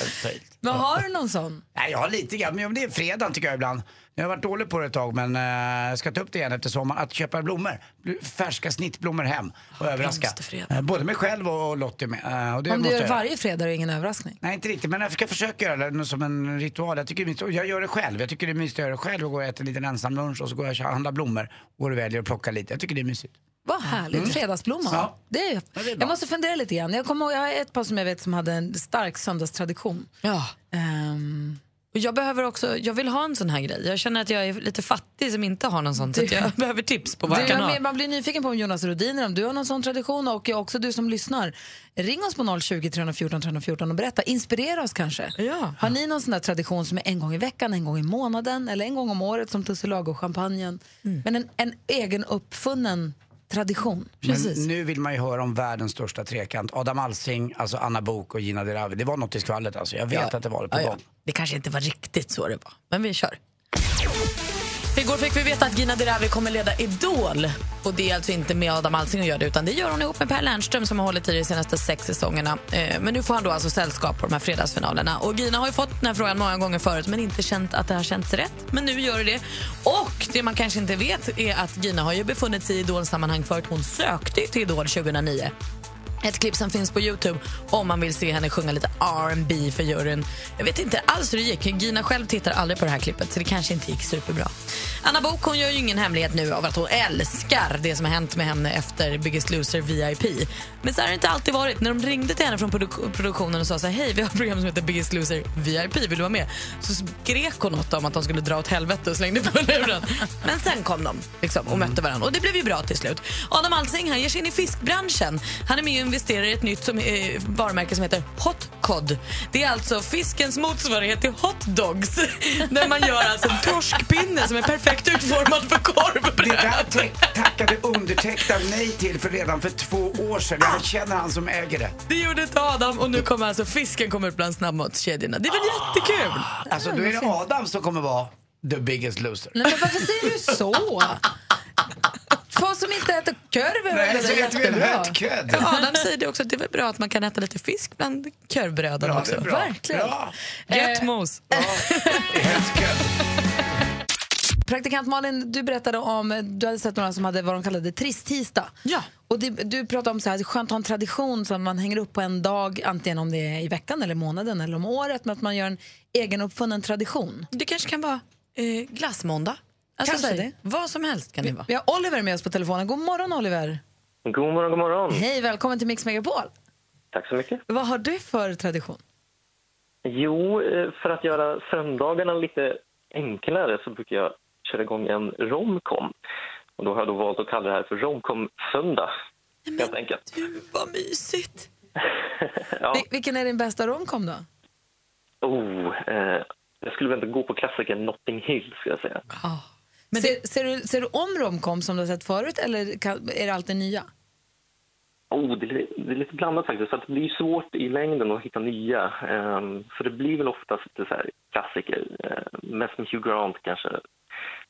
Men har du någon sån? Nej, jag har lite grann, men det är fredag tycker jag ibland. Jag har varit dålig på det ett tag men eh, jag ska ta upp det igen efter sommaren. Att köpa blommor, färska snittblommor hem och överraska. blomsterfredag. Eh, både mig själv och Lottie med. Eh, och det Om du gör jag varje fredag är det ingen överraskning. Nej inte riktigt men jag ska försöka göra det som en ritual. Jag, tycker det jag gör det själv. Jag tycker det är mysigt att göra det själv och gå och äta en liten ensam lunch och så går jag och handlar blommor går och väljer och plockar lite. Jag tycker det är mysigt. Vad härligt, fredagsblomma. Ja. Det är, Ja, det är jag måste fundera lite grann. Jag, kommer ihåg, jag har ett par som jag vet som hade en stark söndagstradition. Ja. Ehm, Och jag, behöver också, jag vill ha en sån här grej. Jag känner att jag är lite fattig som inte har någon sån. Så att jag behöver tips på vad du, jag kan ha. man blir nyfiken på om Jonas Rodiner, om du har någon sån tradition och också du som lyssnar. Ring oss på 020 314 314 och berätta. Inspirera oss kanske. Ja. Har ni någon sån tradition som är en gång i veckan, en gång i månaden eller en gång om året som Tussilago-champagnen? Mm. Men en, en egen uppfunnen tradition. Men nu vill man ju höra om världens största trekant. Adam Alsing, alltså Anna Bok och Gina Dirawi. Det var något i skvallret alltså. Jag vet Ja. att det var det på Ja, ja. Det kanske inte var riktigt så det var, men vi kör. Igår fick vi veta att Gina Dirawi kommer leda Idol. Och Det är alltså inte med Adam Alsing att göra det, utan det gör hon ihop med Per Lernström som har hållit i de senaste sex säsongerna. Eh, men nu får han då alltså sällskap på de här fredagsfinalerna. Och Gina har ju fått den här frågan många gånger förut men inte känt att det har känts rätt. Men nu gör det det. Och det man kanske inte vet är att Gina har ju befunnit sig i Idol-sammanhang förut. Hon sökte till Idol 2009. Ett klipp som finns på Youtube om man vill se henne sjunga lite R&B för juryn. Jag vet inte alls hur det gick. Gina själv tittar aldrig på det här klippet så det kanske inte gick superbra. Anna Bok hon gör ju ingen hemlighet nu av att hon älskar det som har hänt med henne efter Biggest Loser VIP. Men så har det inte alltid varit. När de ringde till henne från produ- produktionen och sa så här, hej vi har ett program som heter Biggest Loser VIP, vill du vara med? Så skrek hon något om att de skulle dra åt helvete och slängde på luren. Men sen kom de liksom, och mötte varandra och det blev ju bra till slut. Adam Alsing han ger sig in i fiskbranschen. Han är med och investerar i ett nytt som, eh, varumärke som heter Hot Cod. Det är alltså fiskens motsvarighet till hot dogs. Där man gör alltså en torskpinne som är perfekt utformad för Det korvbröd. där te- tackade undertecknad nej till för redan för två år sedan. Jag känner han som äger det. Det gjorde inte Adam och nu kommer alltså fisken kommer ut bland snabbmatskedjorna. Det är väl jättekul? Alltså då är det Adam som kommer vara the biggest loser. Nej, men varför säger du så? Som inte äter korv är Nej, väl jättebra? Ja, Adam säger det också att det är väl bra att man kan äta lite fisk bland korvbröden också. är bra. Verkligen. Bra. Gött Eh, mos. Hötköd. Praktikant Malin, du berättade om, du hade sett några som hade vad de kallade trist-tisdag. Ja. Och det, du pratade om så här, det är skönt att ha en tradition som man hänger upp på en dag, antingen om det är i veckan eller månaden eller om året, men att man gör en egen uppfunnen tradition. Det kanske kan vara eh, glassmåndag. Alltså, Kanske här, det. Vad som helst kan det vara. Vi har Oliver med oss på telefonen. God morgon Oliver! God morgon, god morgon. Hej, välkommen till Mix Megapol. Tack så mycket. Vad har du för tradition? Jo, eh, för att göra söndagarna lite enklare så brukar jag köra igång en romcom. Och då har jag då valt att kalla det här för romcom-söndag, helt enkelt. Du, vad mysigt. Ja. Vil- vilken är din bästa romcom då? Oh, eh, jag skulle väl inte gå på klassikern Notting Hill, ska jag säga. Men ser, ser, du, ser du om romcom som du har sett förut eller kan, är det alltid nya? Oh, det, är, det är lite blandat faktiskt, för att det blir svårt i längden att hitta nya. Eh, så det blir väl oftast lite så här klassiker, eh, mest med Hugh Grant kanske,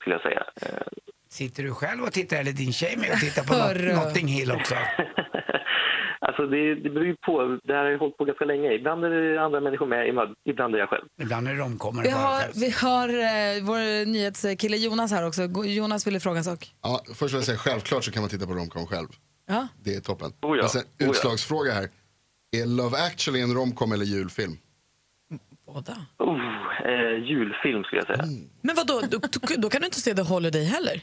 skulle jag säga. Eh, Sitter du själv och tittar eller din tjej med och tittar på Hörru. Notting Hill också? Alltså det, det beror ju på. Det här har ju hållit på ganska länge. Ibland är det andra människor med, ibland- ibland är jag själv. Ibland är det romcomer Vi har, vi har eh, vår nyhetskille Jonas här också. Jonas ville fråga en sak. Ja, först vill jag säga, självklart så kan man titta på romcom själv. Ja. Det är toppen. Oh ja, Men sen, oh ja. utslagsfråga här. Är Love actually en romcom eller julfilm? Båda. Oh, eh, julfilm skulle jag säga. Men vad då, då, då kan du inte se The Holiday heller?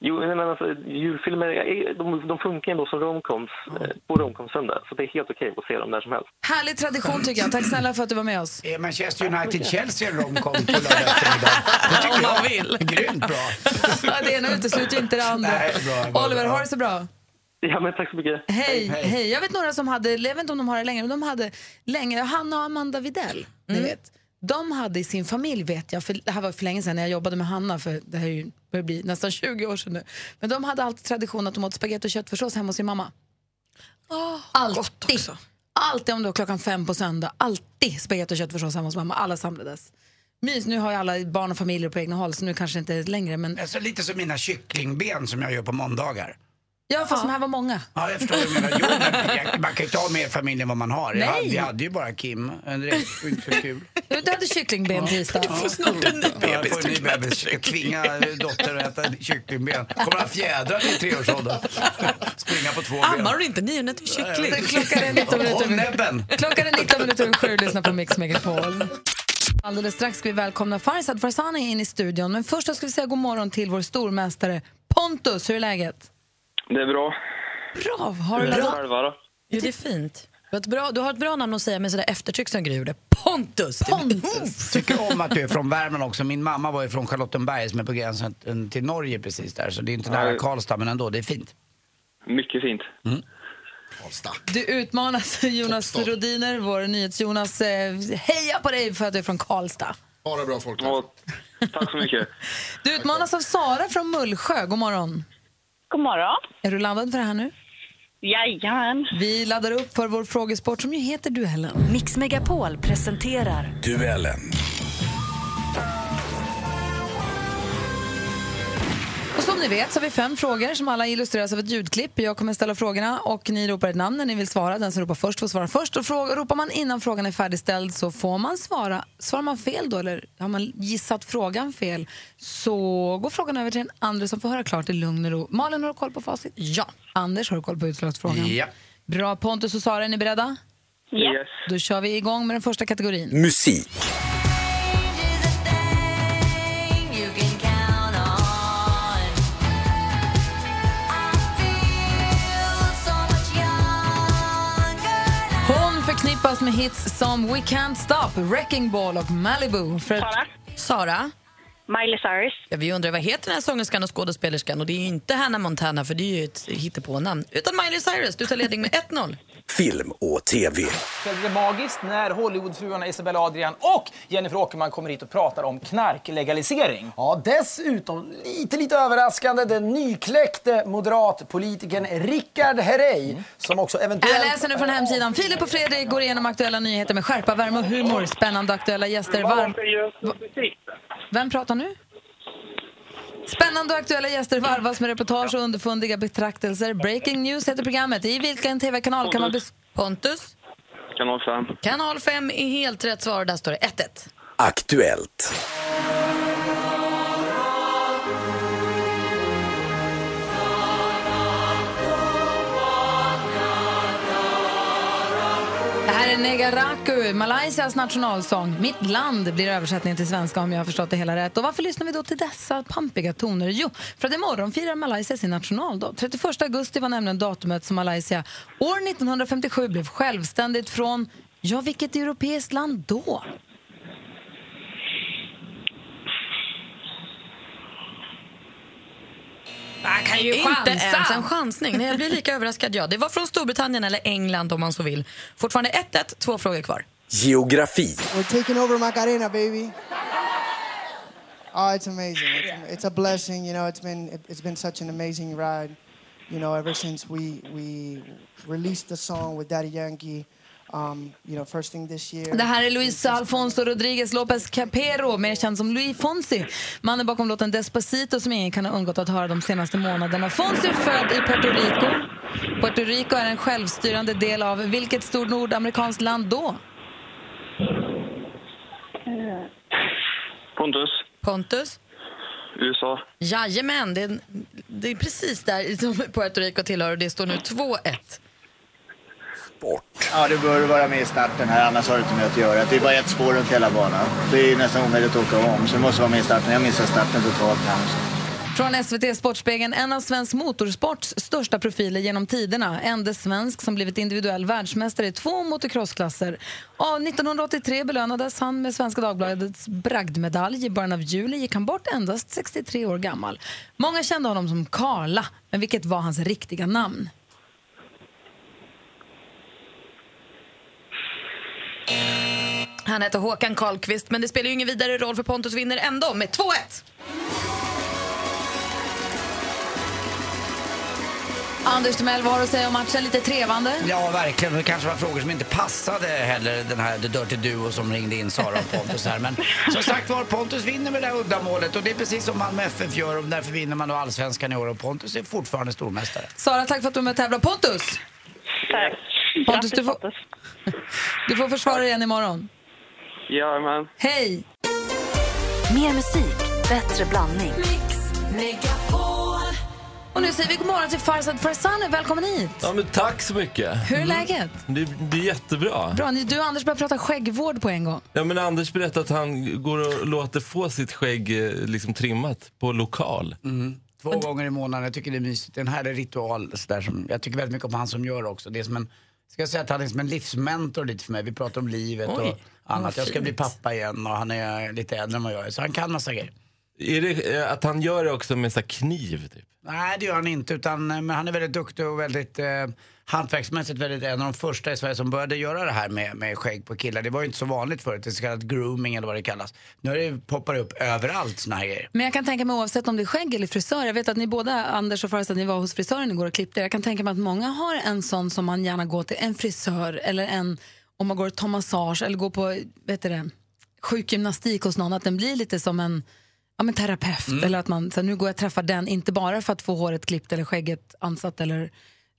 Jo, men alltså, julfilmer är- de, de funkar ändå som romcoms eh, på romcomsöndag, så det är helt okej att se dem när som helst. Härlig tradition tycker jag. Tack snälla för att du var med oss. Är Manchester United-Chelsea en romcom på lördag eftermiddag? Det tycker Om man jag. vill. Grymt bra. det ena utesluter inte det andra. Nej, bra, bra, Oliver, bra. ha det så bra. Ja, men tack så mycket. Hej, hej. Jag vet några som hade, jag vet inte om de har det längre, men de hade länge, Hanna och Amanda Videll, ni vet. De hade i sin familj, vet jag, för det här var för länge sedan när jag jobbade med Hanna, för det här börjar bli nästan 20 år sedan nu. Men de hade alltid tradition att de åt spagetti och köttfärssås hemma hos sin mamma. alltid. Alltid om det var klockan fem på söndag, alltid spagetti och köttfärssås hemma hos mamma. Alla samlades. Mys, nu har ju alla barn och familjer på egna håll så nu kanske inte längre men Alltså, lite som mina kycklingben som jag gör på måndagar. Ja fast de här var många. Ja, jag förstår vad du menar. Jo, men jag, man kan ju ta mer familj än vad man har. Jag, Nej. hade- vi hade ju bara Kim. Det är inte så kul. Du hade kycklingben tisdag. Du får snart en ny bebis. Jag får en ny bebis. Jag tvingar dotter att äta kycklingben. Kommer ha fjädrar i treårsåldern. Springa på två ben. Ammar hon inte nionät till kyckling? Klockan är 19 minuter. Klockan är 19 minuter över sju, lyssna på Mix Megapol. Alldeles strax ska vi välkomna Farzad Farzani in i studion. Men först ska vi säga god morgon till vår stormästare Pontus. Hur är läget? Det är bra. Bra. Har du Hur är det laddat? själva då? Jo, det är fint. Du har, ett bra, du har ett bra namn att säga med sådär eftertryck som Gry gjorde. Pontus! Pontus. Tycker om att du är från Värmland också. Min mamma var ju från Charlottenberg som är på gränsen till Norge precis där. Så det är inte nära. Karlstad men ändå, det är fint. Mycket fint. Du utmanas Jonas Rodiner, vår NyhetsJonas. Eh, heja på dig för att du är från Karlstad. Ha det bra folk. Ja, tack så mycket. Du utmanas av Sara från Mullsjö. God morgon. God morgon. Är du laddad för det här nu? Jajamän. Vi laddar upp för vår frågesport som ju heter Duellen. Mix Megapol presenterar Duellen. Och som ni vet så har vi fem frågor som alla illustreras av ett ljudklipp. Jag kommer ställa frågorna och ni ropar ett namn när ni vill svara. Den som ropar först får svara först. Och fråga, ropar man innan frågan är färdigställd så får man svara. Svarar man fel då eller har man gissat frågan fel så går frågan över till den andra som får höra klart i lugn och ro. Malin, har du koll på facit? Ja. Anders, har du koll på utslagsfrågan? Ja. Bra. Pontus och Sara, är ni beredda? Yes. Då kör vi igång med den första kategorin. Musik. Förknippas med hits som We Can't Stop, Wrecking Ball och Malibu. För Sara. Sara? Miley Cyrus. Ja, vi undrar vad heter den här sångerskan och skådespelerskan och det är inte Hannah Montana för det är ju ett hittepånamn utan Miley Cyrus. Du tar ledning med 1-0. Film och TV. Det är magiskt när Hollywoodfruarna Isabella Adrian och Jennifer Åkerman kommer hit och pratar om knarklegalisering. Ja, dessutom, lite, lite överraskande, den nykläckte moderatpolitikern Rickard Herrey som också eventuellt... Jag läser nu från hemsidan. Filip och Fredrik går igenom aktuella nyheter med skärpa, värme och humor. Spännande aktuella gäster. Varm... Vem pratar nu? Spännande och aktuella gäster varvas med reportage och underfundiga betraktelser. Breaking News heter programmet. I vilken tv-kanal kan man... Bes- Pontus? Kanal 5. Kanal 5 är helt rätt svar. Där står det 1-1. Aktuellt. Negaraku, Malaysias nationalsång. Mitt land blir översättningen till svenska om jag har förstått det hela rätt. Och varför lyssnar vi då till dessa pampiga toner? Jo, för att imorgon firar Malaysia sin nationaldag. 31 augusti var nämligen datumet som Malaysia år 1957 blev självständigt från, ja vilket europeiskt land då? Man ju Inte ens en chansning. Nej, jag blir lika överraskad. Ja. Det var från Storbritannien eller England om man så vill. Fortfarande 1-1, två frågor kvar. Geografi. We're taking over Macarena, baby. Oh, it's amazing. It's, it's a blessing. You know, it's been it's been such an amazing ride. You know, ever since we we released the song with Daddy Yankee. Um, you know, first thing this year. Det här är Luis Alfonso Rodriguez Lopez Capero, mer känd som Luis Fonsi. Mannen bakom låten Despacito som ingen kan ha undgått att höra de senaste månaderna. Fonsi är född i Puerto Rico. Puerto Rico är en självstyrande del av vilket stort nordamerikanskt land då? Pontus. Pontus? USA. Jajamän, det är, det är precis där som Puerto Rico tillhör och det står nu 2-1. Ja, du bör vara med i starten här, annars har du inte med att göra. Det är bara ett spår runt hela banan. Det är nästan omöjligt att åka om, så du måste vara med i starten. Jag missar starten totalt här. Från SVT Sportspegeln, en av svensk motorsports största profiler genom tiderna. Ende svensk som blivit individuell världsmästare i två motocrossklasser. Och 1983 belönades han med Svenska Dagbladets bragdmedalj. I början av juli gick han bort endast 63 år gammal. Många kände honom som Karla, men vilket var hans riktiga namn? Han heter Håkan Karlqvist, men det spelar ju ingen vidare roll för Pontus vinner ändå med 2-1. Anders Timell, vad har du att säga om matchen? Lite trevande? Ja, verkligen. Det kanske var frågor som inte passade heller, den här The Dirty Duo som ringde in Sara och Pontus här. Men som sagt var, Pontus vinner med det här uddamålet och det är precis som Malmö FF gör och därför vinner man då allsvenskan i år och Pontus är fortfarande stormästare. Sara, tack för att du är med och tävlar. Pontus! Tack. Pontus, du får, du får försvara dig igen imorgon. Jajamän. Hej! Mer musik, bättre blandning. Och nu säger vi god morgon till Farzad Farzani. Välkommen hit! Ja, men tack så mycket. Hur är läget? Det, det är jättebra. Bra, ni- du och Anders börjar prata skäggvård på en gång. Ja, men Anders berättade att han går och låter få sitt skägg eh, liksom trimmat på lokal. Två gånger i månaden, jag tycker det är mysigt. Det är en härlig ritual. Så där, som, jag tycker väldigt mycket om han som gör det också. Det är som en, ska jag säga att han är som en livsmentor lite för mig. Vi pratar om livet Oj, och annat. Jag ska bli pappa igen och han är lite äldre än vad jag är. Så han kan massa grejer. Är det eh, att han gör det också med så kniv? Typ? Nej, det gör han inte. Utan, eh, men han är väldigt duktig och väldigt eh, hantverksmässigt väldigt, en av de första i Sverige som började göra det här med, med skägg på killar. Det var ju inte så vanligt förut, det är så kallat grooming eller vad det kallas. Nu har det poppar upp överallt såna här grejer. Men jag kan tänka mig oavsett om det är skägg eller frisör. Jag vet att ni båda, Anders och Farzad, ni var hos frisören igår och klippte er. Jag kan tänka mig att många har en sån som man gärna går till, en frisör eller en, om man går och tar massage eller går på, vet du det, sjukgymnastik hos någon, att den blir lite som en Ja, men terapeut, Mm. eller att man så här, nu går jag och träffar den, inte bara för att få håret klippt eller skägget ansatt eller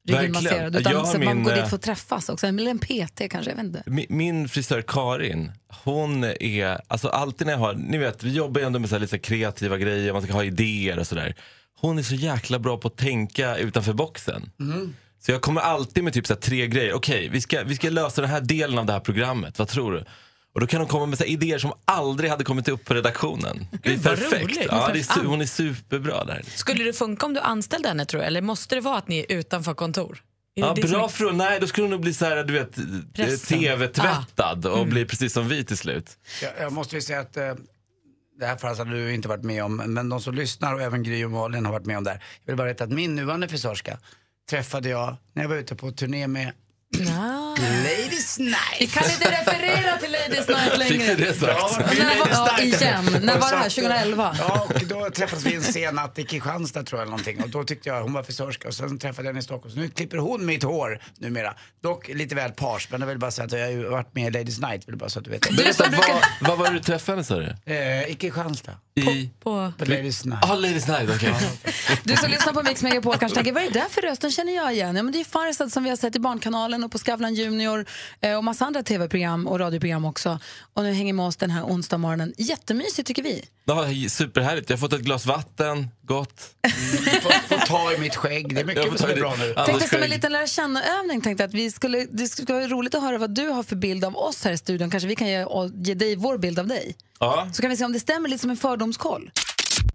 ryggen masserad, utan Jag så att man min, går dit eh, för att träffas också. Eller en PT kanske, jag vet inte. Mi- Min frisör Karin, hon är, alltså alltid när jag har, ni vet vi jobbar ju ändå med så här lite kreativa grejer, man ska ha idéer och sådär. Hon är så jäkla bra på att tänka utanför boxen. Så jag kommer alltid med typ så här tre grejer. Okej, vi, ska, vi ska lösa den här delen av det här programmet. Vad tror du? Och då kan hon komma med så här idéer som aldrig hade kommit upp på redaktionen. Det är Gud, perfekt. roligt. Ja, det är, su- Ah. hon är superbra där. Skulle det funka om du anställde henne tror du? Eller måste det vara att ni är utanför kontor? Är Ja, som bra är- fråga. Nej, då skulle hon nog bli så här, du vet, Pressen. tv-tvättad och Mm. bli precis som vi till slut. Jag, jag måste ju säga att eh, det här fallet hade du inte varit med om, men de som lyssnar och även Gry och Malin har varit med om det här. Jag vill bara berätta att min nuvarande frisörska träffade jag när jag var ute på turné med Ladies Night. Vi kan inte referera till Ladies Night längre. Fick det sagt? Ja, när var, ja, igen. När var det här? så att, 2011? Ja, och då träffades vi en sen natt i Kristianstad tror jag eller någonting. Och då tyckte jag, hon var frisörska och sen träffade jag henne i Stockholm. Så nu klipper hon mitt hår numera. Dock lite väl pars, men jag vill bara säga att jag har varit med i Ladies Night, vill bara så att du vet. Berätta, vad, vad var det du träffade henne sa du? Eh, I Kristianstad. I? På, på Ladies Night. Ja, Ladies Night, okej. Du som lyssnar på Mix Megapol kanske tänker, vad är det där för röst? Den känner jag igen. Ja, men det är Farzad som vi har sett i Barnkanalen och på Skavlan Junior eh, och massa andra tv-program och radioprogram också. Och nu hänger med oss den här onsdag morgonen. Jättemysigt tycker vi. Ja, superhärligt. Jag har fått ett glas vatten, gott. Får ta i mitt skägg, det är Jag får mycket ta som är det. bra nu. Anders Tänkte som en liten lära känna-övning tänkte att vi skulle, det skulle vara roligt att höra vad du har för bild av oss här i studion. Kanske vi kan ge, ge dig vår bild av dig. Ja. Så kan vi se om det stämmer lite som en fördomskoll.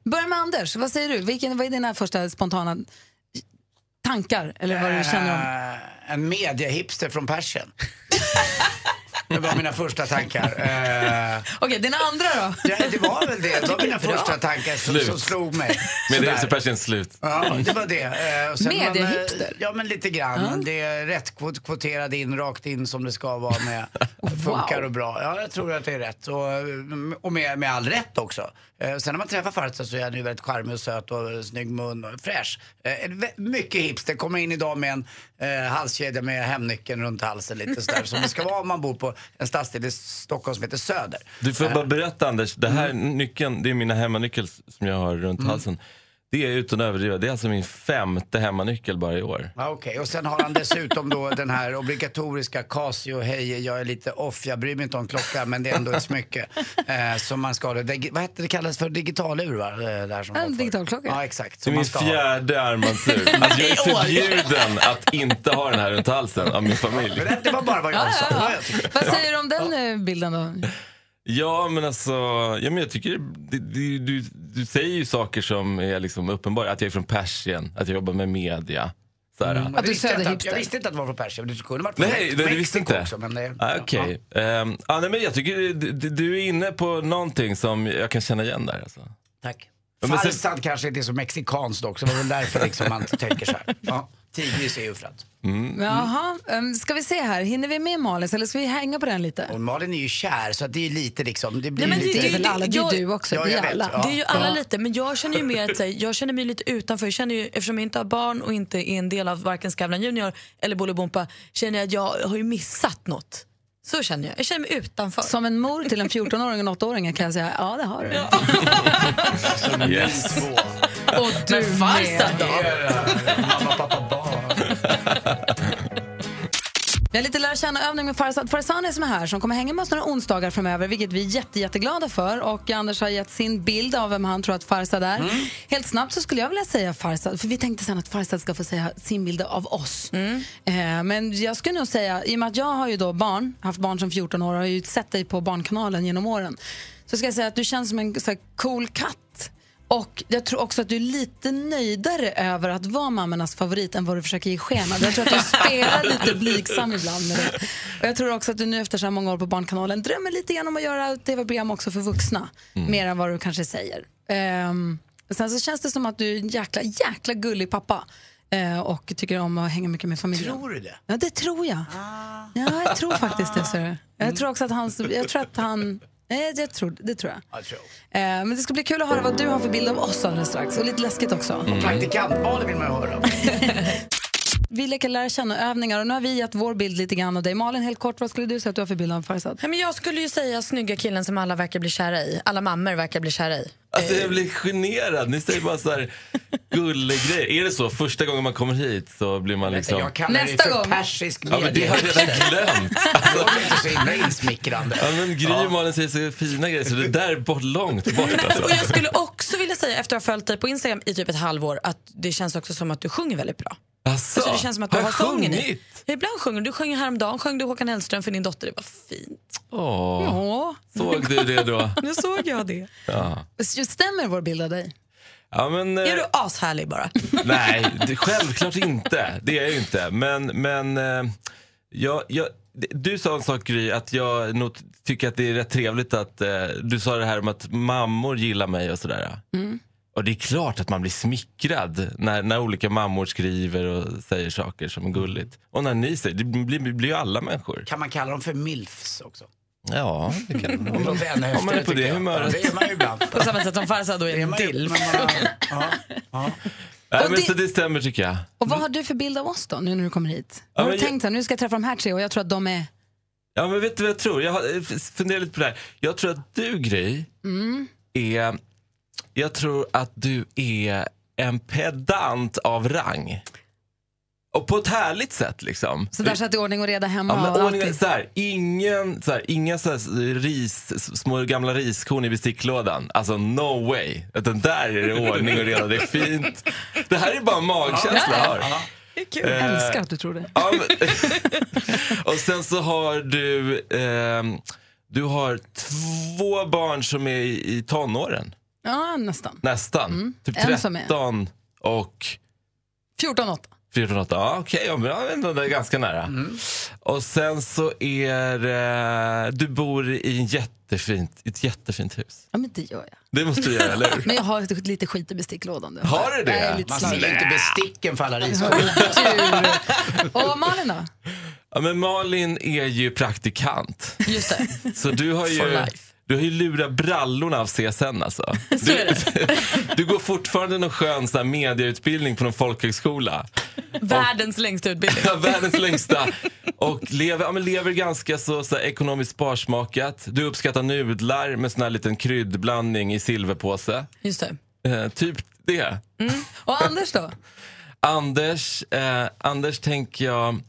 Börja med Anders, vad säger du? Vilken, vad är dina första spontana tankar? Eller vad du känner om? Eh, en mediehipster från Persien. det var mina första tankar. Eh, Okej, dina andra då? ja, det var väl det. Det var mina första tankar som, Slut. som slog mig. Med det Sådär. är Persien slut. Ja, det var det. Eh, och sen man, eh, Mediehipster? Ja, men lite grann. Det är rätt kvot- kvoterad in, rakt in som det ska vara med. Funkar och bra. Ja, jag tror att det är rätt. Och, och med, med all rätt också. Eh, Sen när man träffar Farzad så är han ju väldigt charmig och söt och snygg mun och fräsch. Eh, en vä- Mycket hipster. Kommer in idag med en eh, halskedja med hemnyckeln runt halsen lite sådär. Som det ska vara om man bor på en stadsdel i Stockholm som heter Söder. Du får bara berätta Anders, det här nyckeln, det är mina hemmanyckel som jag har runt halsen. Det är utan att överdriva, det är alltså min femte hemmanyckel bara i år. Ja, Okej, och sen har han dessutom då den här obligatoriska Casio, hej jag är lite off, jag bryr mig inte om klocka men det är ändå ett smycke. Eh, som man ska ha. Det, vad hette det kallades för digitalur va? Eh, Det här som En digitalklocka. Ja exakt. Det är Som min fjärde armbandsur. Alltså jag är förbjuden att inte ha den här runt halsen av min familj. Men det, det var bara vad jag sa. Vad jag tyckte. Vad säger du om den eh, bilden då? Ja men alltså, ja, men jag tycker det, det, det, du säger ju saker som är liksom uppenbara. Att jag är från Persien, att jag jobbar med media. Så här, Jag visste inte att- Jag visste inte att det var från Persien. Du kunde varit från Nej, nej, du visste inte? Också, men det, Ah, Okej. Ehm, ah, nej, men jag tycker du, du- du är inne på någonting som jag kan känna igen där. Alltså. Tack. Ja, Farsad kanske inte är så mexikanskt också. Det var väl därför liksom man tänker så här. Ja, tigris är att. Mm. Jaha, um, ska vi se här. Hinner vi med Malin eller ska vi hänga på den lite? Och Malin är ju kär så det är lite liksom. Det blir Nej, men lite... det, det, det, jag- Ja, jag vet, ja. Det är ju alla Ja. lite, men jag känner ju mer att här, jag känner mig lite utanför. Jag känner ju, eftersom jag inte har barn och inte är en del av varken Skavlan Junior eller Bolibompa känner jag att jag har ju missat något. Så känner jag. Jag känner mig utanför. Som en mor till en 14-åring och en 8-åring kan jag säga, ja det har du. Yes. Och du Men Farsad då? Mamma, pappa. Vi har lite lära känna-övning med Farzad Farzani som är här som kommer hänga med oss några onsdagar framöver vilket vi är jätte, jätteglada för. Och Anders har gett sin bild av vem han tror att Farzad är. Helt snabbt så skulle jag vilja säga Farzad, för vi tänkte sen att Farzad ska få säga sin bild av oss. Eh, men jag skulle nog säga, i och med att jag har ju då barn, haft barn som 14 år och har ju sett dig på Barnkanalen genom åren. Så ska jag säga att du känns som en så här, cool katt. Och jag tror också att du är lite nöjdare över att vara mammornas favorit än vad du försöker ge sken av. Jag tror att du spelar lite blygsam ibland med det. Och jag tror också att du nu efter så här många år på Barnkanalen drömmer lite grann om att göra tv-program också för vuxna. Mer än vad du kanske säger. Ehm, sen så känns det som att du är en jäkla, jäkla gullig pappa. eh, och tycker om att hänga mycket med familjen. Tror du det? Ja, det tror jag. Ja, jag tror faktiskt det. Så. är det. Jag tror också att han... Jag tror att han Nej, jag tror, det tror jag. Jag tror. Eh, men det ska bli kul att höra vad du har för bild av oss alldeles strax. Och lite läskigt också. Och praktikant-Malin vill man ju höra. Vi leker lära känna-övningar och nu har vi gett vår bild lite grann av dig. Malin, helt kort, vad skulle du säga att du har för bild av Farzad? Nej, men jag skulle ju säga snygga killen som alla verkar bli kära i. Alla mammor verkar bli kära i. Alltså jag blir generad. Ni säger bara så här gullegrejer. Är det så? Första gången man kommer hit så blir man liksom... Jag kallar det för persisk Ja, men det har jag redan glömt. Det var inte så himla insmickrande. Ja, men Gry och Malin säger så fina grejer så det där är bort, långt bort alltså. Och jag skulle också vilja säga, efter att ha följt dig på Instagram i typ ett halvår, att det känns också som att du sjunger väldigt bra. Asså, Alltså, det känns som att du har har, i. sjungit? Ibland sjunger du. Sjöng häromdagen, sjöng du Håkan Hellström för din dotter. Det var fint. Åh, såg du det då? Nu såg jag det. Ja. Stämmer vår bild av dig? Ja, men, eh, Är du ashärlig bara? Nej, det, självklart inte. Det är jag ju inte. Men, men eh, jag, jag, du sa en sak Gry, att jag nog tycker att det är rätt trevligt att eh, du sa det här om att mammor gillar mig och sådär. Mm. Och det är klart att man blir smickrad när, när olika mammor skriver och säger saker som är gulligt. Och när ni säger, det blir, blir ju alla människor. Kan man kalla dem för milfs också? Ja, det kan ännu Om man är på det humöret. Ja, det är man ju ibland. På samma sätt som Farzad då är en man dilf. man- ja, ja. Nej, men det- så det stämmer tycker jag. Och vad har du för bild av oss då, nu när du kommer hit? Ja, har du jag- tänkt så här, nu ska jag träffa de här tre och jag tror att de är... Ja men vet du vad jag tror? Jag eh, funderat lite på det här. Jag tror att du Gry Mm. är, jag tror att du är en pedant av rang. Och på ett härligt sätt liksom. Så där så att det är ordning och reda hemma Ja, men och så här, ingen, så här, inga så här, ris, små gamla riskorn i besticklådan. Alltså no way. Utan där är det ordning och reda, det är fint. Det här är bara en magkänsla jag har. Det är kul. Eh, Jag älskar att du tror det. Ja, men, och sen så har du, ehm, du har två barn som är i, i tonåren. Ja, nästan. Nästan. Typ Mm. En som är. 13 och 14-8. 14 8. Ja, okej, ja, men ja, ändå, det är ganska nära. Och sen så är eh, du bor i en jättefint, ett jättefint hus. Ja, men det gör jag. Det måste du göra, eller hur? Men jag har lite skit i besticklådan. det Har du det? Man ser inte besticken för alla. Och Malin då? Ja, men Malin är ju praktikant. Just det. Så du har For ju, life. Du har ju lurat brallorna av CSN alltså. Du, du går fortfarande någon skön sån här mediautbildning på någon folkhögskola. Världens längsta utbildning. Ja, världens längsta. Och lever, ja, men lever ganska så, så här, ekonomiskt sparsmakat. Du uppskattar nudlar med sån här liten kryddblandning i silverpåse. Just det. Eh, typ det. Och Anders då? Anders, eh, Anders tänker jag,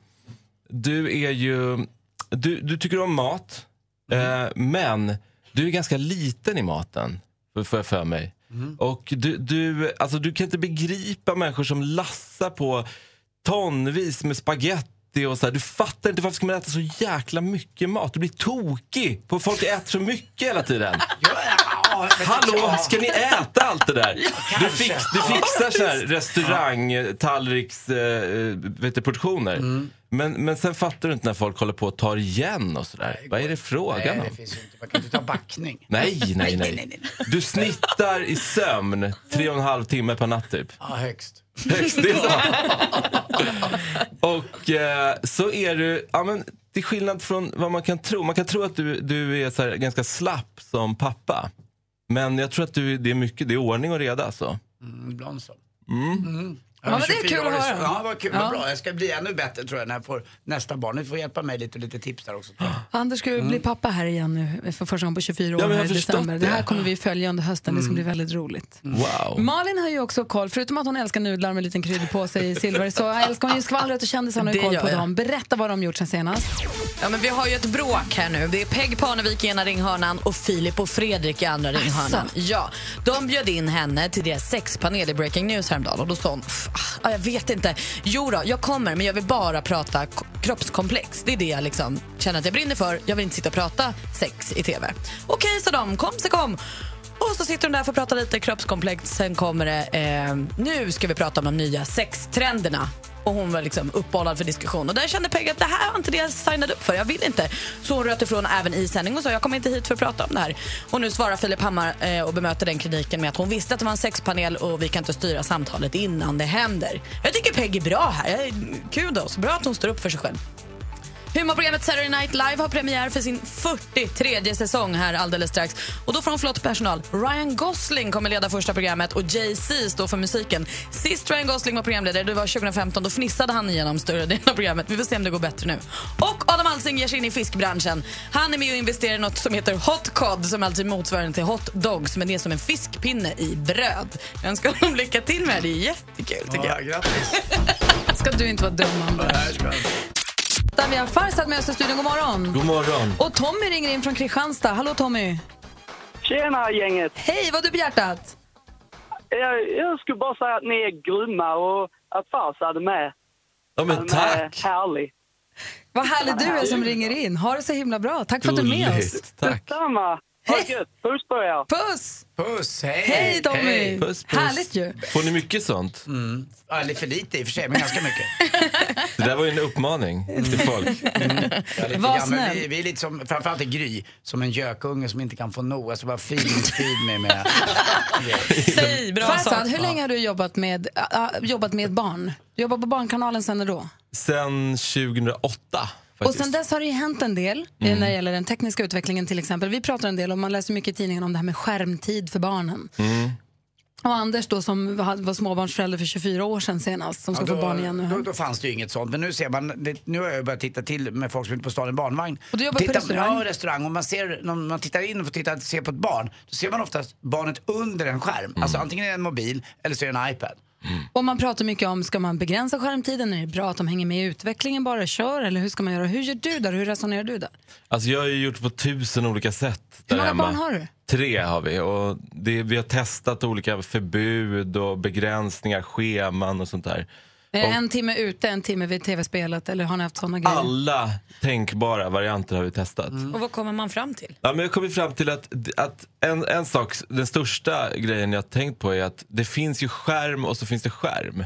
du är ju, du, du tycker om mat, eh, men du är ganska liten i maten, får jag för mig. Och du, du, alltså, du kan inte begripa människor som lassar på tonvis med spaghetti och så här. Du fattar inte varför ska man äta så jäkla mycket mat? Du blir tokig på att folk äter så mycket hela tiden. Ja, Hallå, ja. ska ni äta allt det där? Du, kanske. fix, du fixar så här restaurang, tallriks, eh, du, portioner. Mm. Men, men sen fattar du inte när folk håller på och tar igen och sådär. Vad är det frågan Nej, om? det finns ju inte. Man kan inte ta backning. Nej, nej, nej. Du snittar i sömn tre och en halv timme per natt typ. Ja, högst. Högst, det är så. Och eh, så är du, ja men till skillnad från vad man kan tro. Man kan tro att du, du är så ganska slapp som pappa. Men jag tror att du, det är mycket, det är ordning och reda alltså. Mm, ibland så. Mm. Ja, men det är 24 kul att höra. Ja, vad kul. Ja. Vad bra. Jag ska bli ännu bättre tror jag när jag får nästa barn. Ni får hjälpa mig lite, lite tips där också. Tror jag. Anders ska ju bli pappa här igen nu för första gången på 24 år Ja, här i december. Det här det. kommer vi följa under hösten. Det ska bli väldigt roligt. Wow. Malin har ju också koll, förutom att hon älskar nudlar med liten krydda på sig i silver, så älskar hon ju skvallret och kändisarna har koll på jag. dem. Berätta vad de gjort sen senast. Ja, men vi har ju ett bråk här nu. Det är Peg Parnevik i ena ringhörnan och Filip och Fredrik i andra ringhörnan. Ja, de bjöd in henne till deras sexpanel i Breaking News häromdagen och då sa hon, "Pff, ah, jag vet inte, jo då, jag kommer men jag vill bara prata kroppskomplex. Det är det jag liksom känner att jag brinner för. Jag vill inte sitta och prata sex i TV. Okej, sa de, kom så kom. Och så sitter de där för att prata lite kroppskomplex. Sen kommer det, eh, nu ska vi prata om de nya sextrenderna. Och hon var liksom uppbollad för diskussion. Och där kände Peggy att det här var inte det jag signade upp för. Jag vill inte. Så hon röt ifrån även i sändning och sa jag kommer inte hit för att prata om det här. Och nu svarar Filip Hammar eh, och bemöter den kritiken med att hon visste att det var en sexpanel och vi kan inte styra samtalet innan det händer. Jag tycker Peggy är bra här. Kudos. Bra att hon står upp för sig själv. Humorprogrammet Saturday Night Live har premiär för sin 43 säsong här alldeles strax. Och då får de flott personal. Ryan Gosling kommer leda första programmet och Jay-Z står för musiken. Sist Ryan Gosling var programledare, det var 2015, då fnissade han igenom större delen av programmet. Vi får se om det går bättre nu. Och Adam Alsing ger sig in i fiskbranschen. Han är med och investerar i något som heter Hot Cod som alltså är motsvarande till Hot Dogs men det är som en fiskpinne i bröd. Jag önskar honom lycka till med det, det är jättekul tycker jag. Grattis. Ska du inte vara dum, Anders. Där vi har Farsad med oss i studion. God morgon. God morgon. Och Tommy ringer in från Kristianstad. Hallå Tommy. Tjena gänget! Hej, vad har du på hjärtat? Jag, jag skulle bara säga att ni är grymma och att Farsad är med. Ja men Han tack. är härlig. Vad härlig du är som ringer in. Ha det så himla bra. Tack för att du är med oss. Gulligt, tack. Detsamma! Ha det gött! Puss på er! Puss! Puss, hej! Hej, Tommy. Hej. Puss, puss. Härligt ju. Får ni mycket sånt? Mm. Ja, Eller för lite i och för sig, men ganska mycket. Det där var ju en uppmaning till folk. Lite Var snäll. Vi, vi är lite som, framförallt i Gry, som en gökunge som inte kan få nog. Alltså bara feed feed me med... Säg bra Farsad, sak. hur länge har du jobbat med, äh, jobbat med barn? Du jobbar på Barnkanalen sen när då? Sen 2008 Och faktiskt. sen dess har det ju hänt en del eh, Mm. när det gäller den tekniska utvecklingen till exempel. Vi pratar en del och man läser mycket i tidningen om det här med skärmtid för barnen. Mm. Och Anders då som var småbarnsförälder för 24 år sedan senast, som ska Ja, få då, barn igen nu. Då, då fanns det ju inget sånt. Men nu ser man, det, nu har jag börjat titta till med folk som är ute på stan i barnvagn. Och du jobbar på Titta- restaurang? Ja, restaurang. Och man ser, när man tittar in och får titta, se på ett barn, då ser man oftast barnet under en skärm. Mm. Alltså antingen är det en mobil eller så är det en iPad. Och man pratar mycket om, ska man begränsa skärmtiden? Är det bra att de hänger med i utvecklingen bara, kör? Eller hur ska man göra? Hur gör du där? Hur resonerar du där? Alltså jag har ju gjort på tusen olika sätt där Hur många hemma. barn har du? Tre har vi och det, vi har testat olika förbud och begränsningar, scheman och sånt där. Är det en timme ute, en timme vid tv-spelet? Eller har ni haft såna grejer? alla tänkbara varianter har vi testat. Och vad kommer man fram till? Ja, men jag kommer fram till att, att en, en sak, den största grejen jag har tänkt på är att det finns ju skärm och så finns det skärm.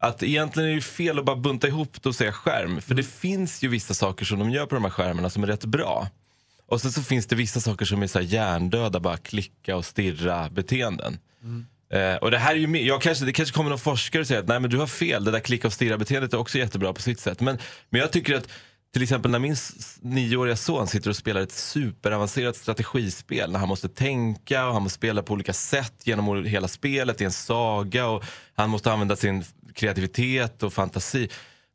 Att egentligen är det ju fel att bara bunta ihop det och säga skärm. För det finns ju vissa saker som de gör på de här skärmarna som är rätt bra. Och sen så finns det vissa saker som är så här hjärndöda, bara klicka och stirra beteenden. Eh, och det här är ju, jag kanske, det kanske kommer någon forskare och säger att nej men du har fel, det där klicka och stirra beteendet är också jättebra på sitt sätt. Men, men jag tycker att till exempel när min nioåriga son sitter och spelar ett superavancerat strategispel när han måste tänka och han måste spela på olika sätt genom hela spelet i en saga och han måste använda sin kreativitet och fantasi.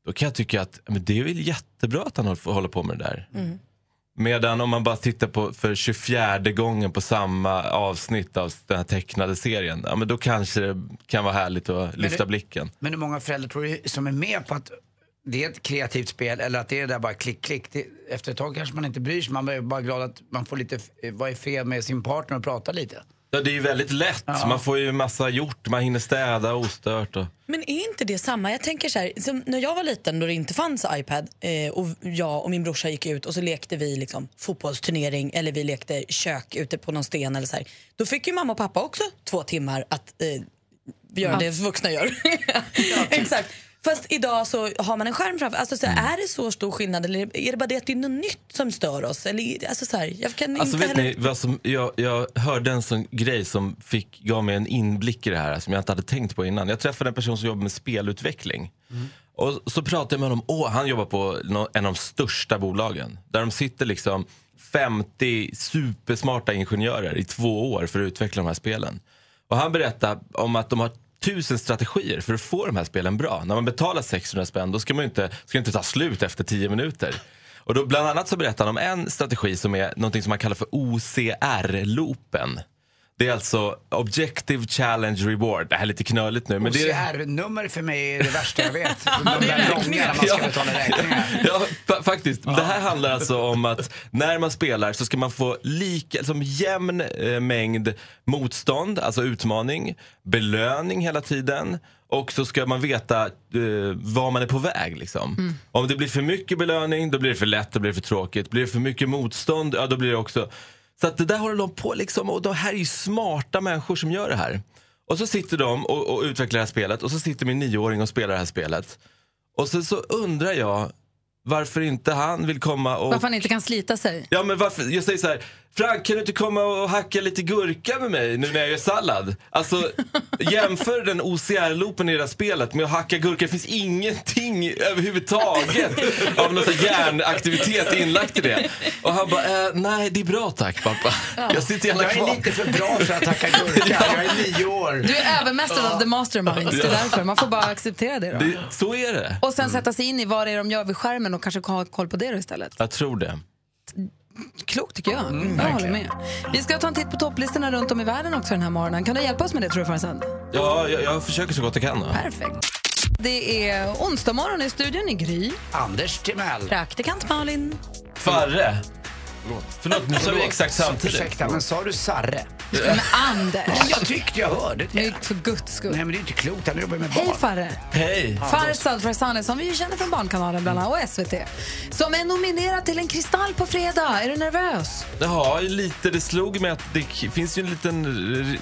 Då kan jag tycka att men det är väl jättebra att han håller- håller på med det där. Mm. Medan om man bara tittar på för 24 gången på samma avsnitt av den här tecknade serien, ja, men då kanske det kan vara härligt att lyfta det- blicken. Men hur många föräldrar tror du som är med på att det är ett kreativt spel eller att det är det där bara klick, klick. Det, efter ett tag kanske man inte bryr sig, man är bara glad att man får lite, vad är fel med sin partner och prata lite. Ja, det är ju väldigt lätt. Man får ju massa gjort. Man hinner städa ostört. Och... Men är inte det samma? Jag tänker så här, som när jag var liten då det inte fanns iPad eh, och jag och min brorsa gick ut och så lekte vi liksom fotbollsturnering eller vi lekte kök ute på någon sten eller så här. Då fick ju mamma och pappa också två timmar att eh, göra Ja. det vuxna gör. Exakt. Fast idag så har man en skärm framför. Alltså, så här, Är det så stor skillnad eller är det bara det att det är något nytt som stör oss? Eller, alltså, så här, jag kan Alltså inte vet heller... ni, vad som, jag, jag hörde en sån grej som fick, gav mig en inblick i det här som jag inte hade tänkt på innan. Jag träffade en person som jobbar med spelutveckling. Och så pratade jag med honom, åh, han jobbar på en av de största bolagen. Där de sitter liksom 50 supersmarta ingenjörer i två år för att utveckla de här spelen. Och han berättade om att de har tusen strategier för att få de här spelen bra. När man betalar 600 spänn då ska man ju inte, ska det inte ta slut efter 10 minuter. Och då bland annat så berättar han om en strategi som är något som man kallar för OCR-loopen. Det är alltså Objective Challenge Reward. Det här är lite knöligt nu. Men det är... OCR-nummer för mig är det värsta jag vet. De där långa när man ska betala räkningar. Ja, fa- faktiskt. Det här handlar alltså om att när man spelar så ska man få lika, som jämn eh, mängd motstånd, alltså utmaning, belöning hela tiden och så ska man veta eh, var man är på väg. Liksom. Mm. Om det blir för mycket belöning, då blir det för lätt, då blir det för tråkigt. Blir det för mycket motstånd, ja då blir det också... Så att det där håller de på liksom, och de här är ju smarta människor som gör det här. Och så sitter de och, och utvecklar det här spelet och så sitter min nioåring och spelar det här spelet. Och så, så undrar jag varför inte han vill komma och... Varför han inte kan slita sig. Ja men varför, jag säger så här, Frank kan du inte komma och hacka lite gurka med mig nu när jag gör sallad? Alltså jämför den OCR-loopen i det här spelet med att hacka gurka. Det finns ingenting överhuvudtaget av någon hjärnaktivitet inlagt i det. Och han bara, eh, nej det är bra tack pappa. Jag sitter gärna Jag är kvar. lite för bra för att hacka gurka. Jag är nio år. Du är övermästare av the masterminds. Det är därför. Man får bara acceptera det då. Det, så är det. Och sen sätta sig in i vad det är de gör vid skärmen och kanske ha koll på det istället. Jag tror det. Klokt tycker jag. Mm, jag håller med. Vi ska ta en titt på topplistorna runt om i världen också den här morgonen. Kan du hjälpa oss med det tror du förresten? Ja, jag, jag försöker så gott jag kan. Då. Perfekt. Det är onsdag morgon i studion i Gry. Anders Timell. Praktikant Malin. Farre. Förlåt, nu sa vi exakt samtidigt. Ursäkta, men sa du Sarre? Men Anders! Ja, jag tyckte jag hörde det. Nej, för guds skull. Nej, men det är inte klokt. Han jobbar med barn. Hej Farre! Hej! Farsad Farsane som vi ju känner från Barnkanalen bland annat och SVT. Som är nominerad till en Kristall på fredag. Är du nervös? Ja, lite. Det slog mig att det finns ju en liten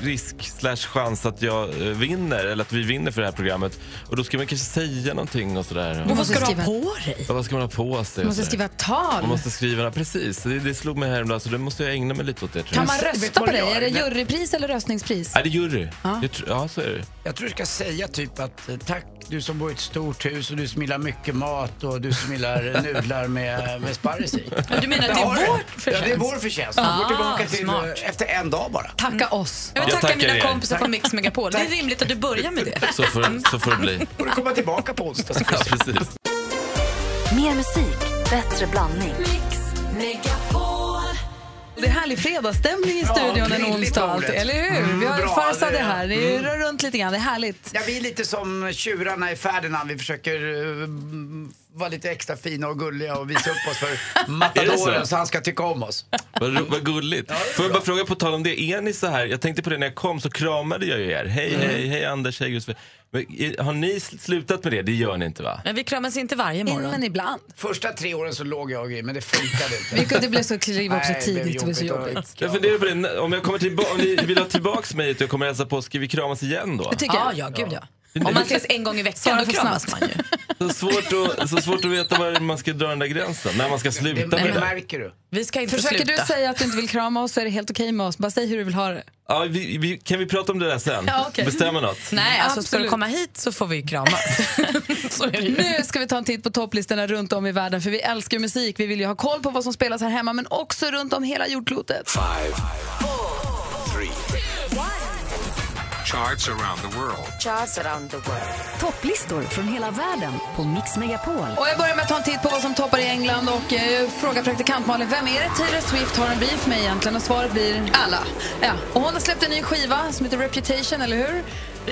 risk slash chans att jag eh, vinner, eller att vi vinner för det här programmet. Och då ska man kanske säga någonting och sådär. Du måste skriva, på dig? Ja, vad ska man ha på sig? du och måste skriva ett tal. Man måste skriva, precis. Det, det slog mig häromdagen så det måste jag ägna mig lite åt det. Tror Kan man rösta på dig? Är det jurypris eller röstningspris? Är det jury? Ja. Jag tr- ja, så är det. Jag tror du ska säga typ att eh, tack du som bor i ett stort hus och du som gillar mycket mat och du som gillar nudlar med, med sparris i. du menar att det är vår Ja, det är förtjänst? vår förtjänst. Ah, går tillbaka till smart. eh, efter en dag bara. Tacka oss. Jag vill Jag tacka tackar mina er. kompisar på Mix Megapol. Det är rimligt att du börjar med det. Så får, så får det bli. Och du kommer tillbaka på onsdag. Ja, precis. Mer musik, bättre blandning. Det är härlig fredagsstämning i studion en onsdag ordet. alltid, eller hur? Mm, Vi har bra, det- här. Det mm. rör runt lite grann. Det är härligt. Ja, vi är lite som tjurarna i Ferdinand. Vi försöker eh, vara lite extra fina och gulliga och visa upp oss för matadoren så? så han ska tycka om oss. Vad, vad gulligt. Får jag bara fråga på tal om det, är ni så här, jag tänkte på det när jag kom så kramade jag ju er. Hej, Mm. hej, hej Anders, hej Josef. Men, har ni sl- slutat med det? Det gör ni inte va? Men vi kramas inte varje morgon. Men ibland. Första tre åren så låg jag i, men det funkade inte. Vi kunde bli så kliva upp så Nej, det blev tidigt. Det så jobbigt. Jag funderar på det, om, jag kommer tillba- om ni vill ha tillbaks mig och jag kommer hälsa på, ska vi kramas igen då? Det tycker Ja, jag. ja, gud ja. Om man ses en gång i veckan då kramas man ju. Så svårt, att, så svårt att veta var man ska dra den där gränsen, när man ska sluta det med det. märker du. Vi ska inte Försöker sluta. du säga att du inte vill krama oss så är det helt okej med oss. Bara säg hur du vill ha det. Ja, vi, vi, kan vi prata om det där sen? Ja, okej. Bestämma något? Nej, alltså ska du komma hit så får vi kramas. Nu ska vi ta en titt på topplistorna runt om i världen för vi älskar musik. Vi vill ju ha koll på vad som spelas här hemma men också runt om hela jordklotet. Charts around the world. Charts around the world. Topplistor från hela världen på Mix Megapol. Och jag börjar med att ta en titt på vad som toppar i England och eh, fråga praktikant Malin, vem är det Taylor Swift har en beef med egentligen? Och svaret blir alla. Ja, och hon har släppt en ny skiva som heter Reputation, eller hur?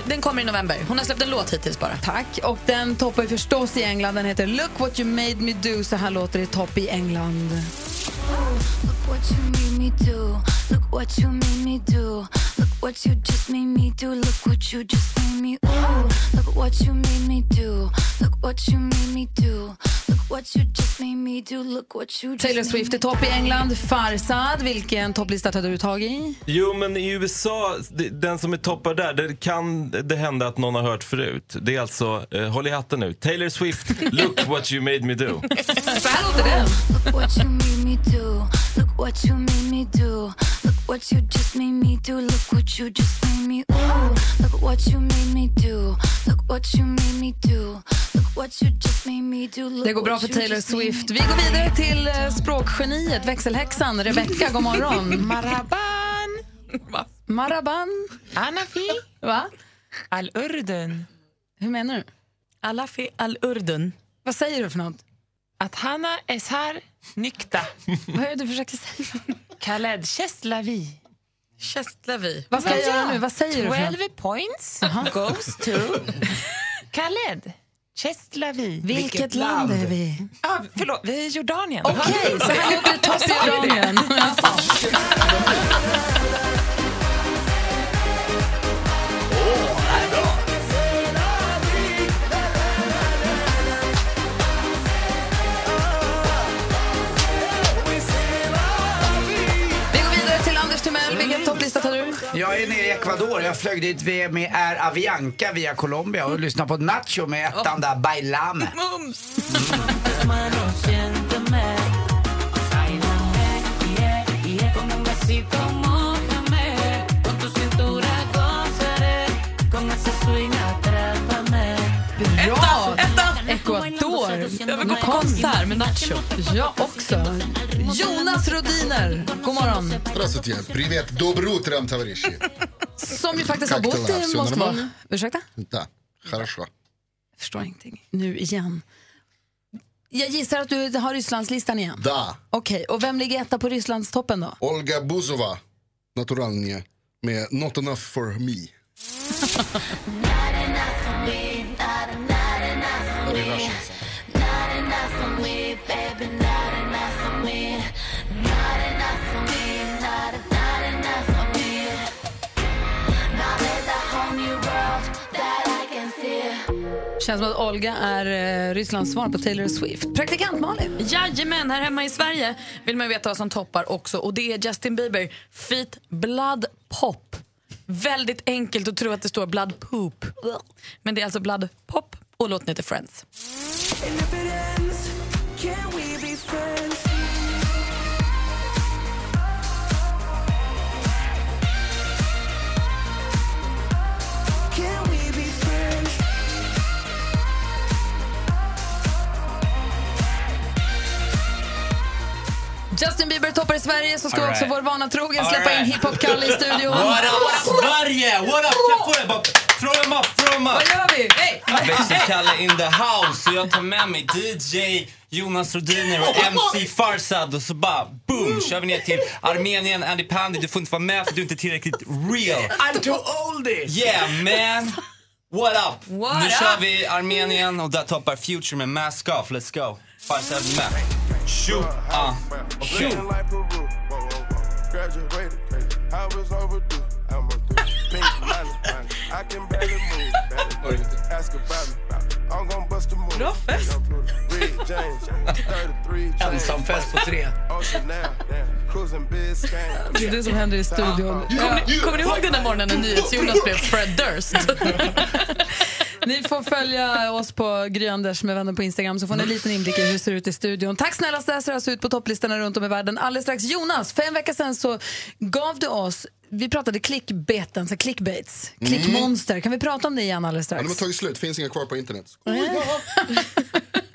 Den kommer i november. Hon har släppt en låt hittills bara. Tack. Och den toppar ju förstås i England. Den heter Look what you made me do. Så här låter det i topp i England. Look what you made me do. Look what you made me do. Look what you just made me do. Look what you just made me. Ooh. Look what you made me do. Look what you made me do. Look what you just made me do. Look what you just Taylor Swift är topp i England. Farsad, vilken topplista tar du tag i? Jo, men i USA, den som är toppar där, det kan det hända att någon har hört förut. Det är alltså, eh, håll i hatten nu, Taylor Swift, Look what you made me do. Så här låter det. Look what you made me do. Look what you just made me do. Look what you just made me. Ooh. Look what you made me do. Look what you made me do. Look what you just made me do. Look Det går bra för Taylor Swift. Vi går vidare till eh, språkgeniet, växelhäxan Rebecca. God morgon. Maraban. Maraban. Anafi. Va? Al-Urdun. Hur menar du? Alafi al-Urdun. Vad säger du för något? Att Hanna Eshar Nykta. Vad är det du försöker säga? Khaled Cheslavi. Cheslavi. Vad ska jag göra nu? Vad säger du för något? 12 points goes to Khaled Cheslavi. Vilket land är vi? Ah, förlåt, vi är i Jordanien. Okej, så här låter det topp i Jordanien. Vilken topplista tar du? Jag är nere i Ecuador. Jag flög dit via- med Air Avianca via Colombia och lyssnade på Nacho med ettan där, Bailame. Bra! Ecuador. Jag vill gå på konsert med Nacho. Jag också. Jonas Rodiner, god morgon. Здравствуйте. Привет. Доброе утро, товарищи. Som ju faktiskt har Как bott дела? i Всё Moskva. нормально? Ursäkta? Да, хорошо. Jag förstår ingenting. Nu igen. Jag gissar att du har Rysslandslistan igen. Да. Okej, och vem ligger etta på Rysslandstoppen då? Ольга Бузова, натуральная, med Not enough for me. Det är Russian. Känns som att Olga är eh, Rysslands svar på Taylor Swift. Praktikant Malin. Jajamän, här hemma i Sverige vill man veta vad som toppar också. Och det är Justin Bieber, Feet Blood Pop. Väldigt enkelt att tro att det står Blood Poop. Men det är alltså Blood Pop och låten heter Friends. Justin Bieber toppar i Sverige så ska All också right. vår vana trogen släppa in right. hiphop-Kalle i studion. What up Sverige? What up? Them up. Vad gör vi? Hey! Växelkalle in the house och jag tar med mig DJ Jonas Rodiner och MC Farsad och så bara boom kör vi ner till Armenien, Andy Pandy. Du får inte vara med för du är inte tillräckligt real. I'm too oldie! Yeah man! What up? What nu up? kör vi Armenien och där toppar Future med Mask Off. Let's go. Farsad är med. Shoot! Uh. Shoot! I can barely move. barely move. Ask about me. I'm gonna bust a move. Bra fest. Red James, 33 chains. Ensamfest på tre. Det är det som händer i studion. Kommer ni, kommer ni ihåg den där morgonen när NyhetsJonas blev Fred Durst? Ni får följa oss på Gry Anders med vänner på Instagram så får ni en liten inblick i hur det ser ut i studion. Tack snälla så ser alltså ut på topplistorna runt om i världen. Alldeles strax Jonas, för en vecka sedan så gav du oss, vi pratade clickbeten, så clickbaits, klickmonster. Kan vi prata om det igen alldeles Ja, de har strax? tagit slut, finns inga kvar på internet.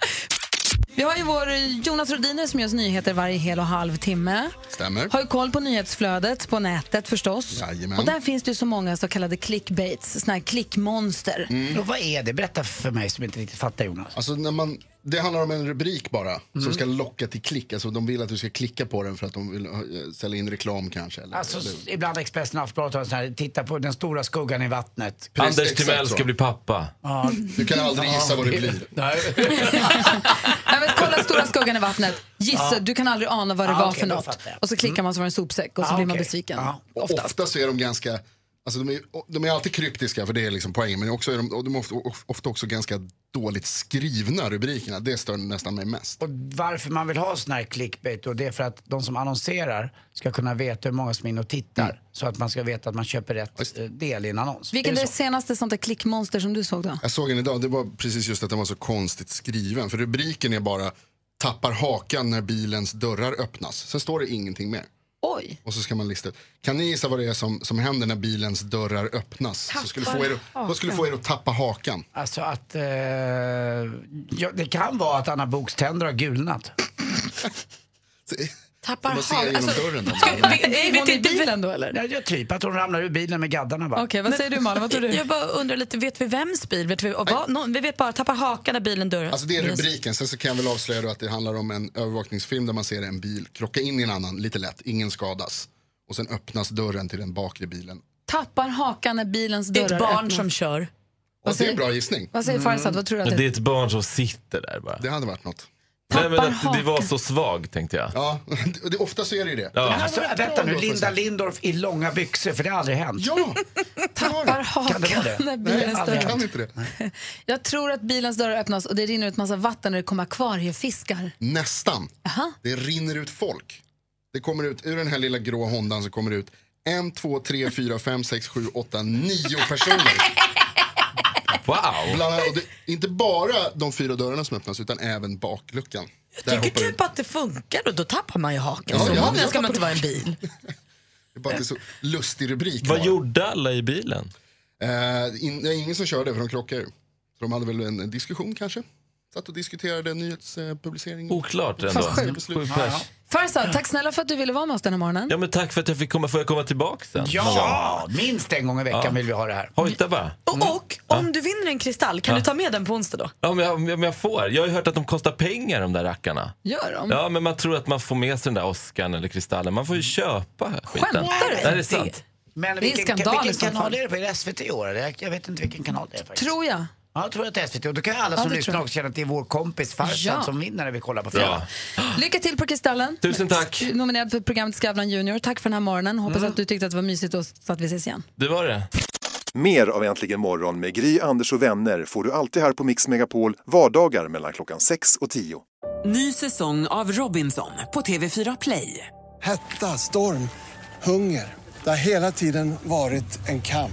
Vi har ju vår Jonas Rodiner som ger oss nyheter varje hel och halv timme. Stämmer. Har ju koll på nyhetsflödet på nätet förstås. Jajamän. Och där finns det ju så många så kallade clickbaits, såna här klickmonster. Och vad är det? Berätta för mig som inte riktigt fattar Jonas. Alltså när man Det handlar om en rubrik bara Mm. som ska locka till klick. Alltså de vill att du ska klicka på den för att de vill eh, sälja in reklam kanske. Eller, Alltså, eller. ibland Expressen och Aftonbladet har sån här, titta på den stora skuggan i vattnet. Anders exakt Timell ska bli pappa. Ja. Du kan aldrig gissa vad det blir. Nej. Nej, men kolla stora skuggan i vattnet. Gissa, Ja. du kan aldrig ana vad det Ja, var okej, för något. Och så klickar man så var det en sopsäck och så Ja, blir man okej. besviken. Och ofta så är de ganska, alltså de är, de är alltid kryptiska för det är liksom poängen. Men också är de, de är ofta, ofta också ganska dåligt skrivna rubrikerna. Det stör nästan mig mest. Och varför man vill ha sån här clickbait då, det är för att de som annonserar ska kunna veta hur många som är inne och tittar. Mm. Så att man ska veta att man köper rätt eh, del i en annons. Vilken är är det så? senaste sånt där klickmonster som du såg då? Jag såg den idag, det var precis just att den var så konstigt skriven. För rubriken är bara tappar hakan när bilens dörrar öppnas. Sen står det ingenting mer. Oj. Och så ska man lista ut. Kan ni gissa vad det är som, som händer när bilens dörrar öppnas? Så skulle få er, att- vad skulle få er att tappa hakan? Alltså att... Eh, ja, det kan vara att Anna Boks tänder har gulnat. Tappar genom Alltså, dörren Är hon i bilen då eller? Ja, jag typ att hon ramlar ur bilen med gaddarna bara. Okej, vad säger du Malin? Vad tror du? Jag bara undrar lite, vet vi vems bil? Vet vi, och vad, någon, vi vet bara, tappar hakan när bilen dörrar. Alltså det är rubriken. Sen så kan jag väl avslöja då att det handlar om en övervakningsfilm där man ser en bil krocka in i en annan, lite lätt, ingen skadas. Och sen öppnas dörren till den bakre bilen. Tappar hakan när bilens Det är dörrar ett barn öppnas. som kör. Och det är en bra gissning. Vad säger Farzad? Vad tror du att det det är ett barn som sitter där bara. Det hade varit något. Nej, men att det var så svag tänkte jag. Ja, det, ofta så är det ju det. Ja. Alltså, vänta nu, Linda Lindorff i långa byxor, för det har aldrig hänt. Ja! Tappar Kan det vara hakan det? när Nej, bilens aldrig dörrar hänt. inte det. Jag tror att bilens dörrar öppnas och det rinner ut massa vatten när det kommer akvariefiskar. Nästan. Aha. Det rinner ut folk. Det kommer ut, ur den här lilla grå Hondan så kommer det ut en, två, tre, fyra, fem, sex, sju, åtta, nio personer. Wow! Bland, och det, inte bara de fyra dörrarna som öppnas utan även bakluckan. Där Jag tycker hoppar typ att det funkar och då tappar man ju hakan. Ja, så ja, jag ska man inte vara i en bil. Det är bara att det är så lustig rubrik. Vad bara. gjorde alla i bilen? Eh, in, nej, ingen som körde för de krockade ju. Så de hade väl en, en diskussion kanske. Satt och diskuterade nyhetspublicering. Oklart ändå. Sju pers. Farzad, tack snälla för att du ville vara med oss den här morgonen. Ja men tack för att jag fick komma. Får jag komma tillbaka sen? Ja, minst en gång i veckan Ja. vill vi ha det här. Hojta bara. Och, och om du vinner en kristall, kan Ja. du ta med den på onsdag då? Ja, men jag, men jag får. Jag har ju hört att de kostar pengar de där rackarna. Gör de? Ja, men man tror att man får med sig den där Oscarn eller kristallen. Man får ju köpa skiten. Skämtar du? Nej, det är sant. Men Det är vilken, vilken kanal är det på? Är det SVT i år? jag vet inte vilken kanal det är faktiskt. Tror jag. Ja, jag tror att det är SVT. Och då kan alla Ja, som det lyssnar jag. också känna att det är vår kompis Farzad Ja. som vinner när vi kollar på fredag. Ja. Lycka till på Kristallen. Tusen tack. Nominerad för programmet Skavlan Junior. Tack för den här morgonen. Hoppas Mm. att du tyckte att det var mysigt och så att vi ses igen. Det var det. Mer av Äntligen morgon med Gry, Anders och vänner får du alltid här på Mix Megapol vardagar mellan klockan 6 och 10. Ny säsong av Robinson på TV4 Play. Hetta, storm, hunger. Det har hela tiden varit en kamp.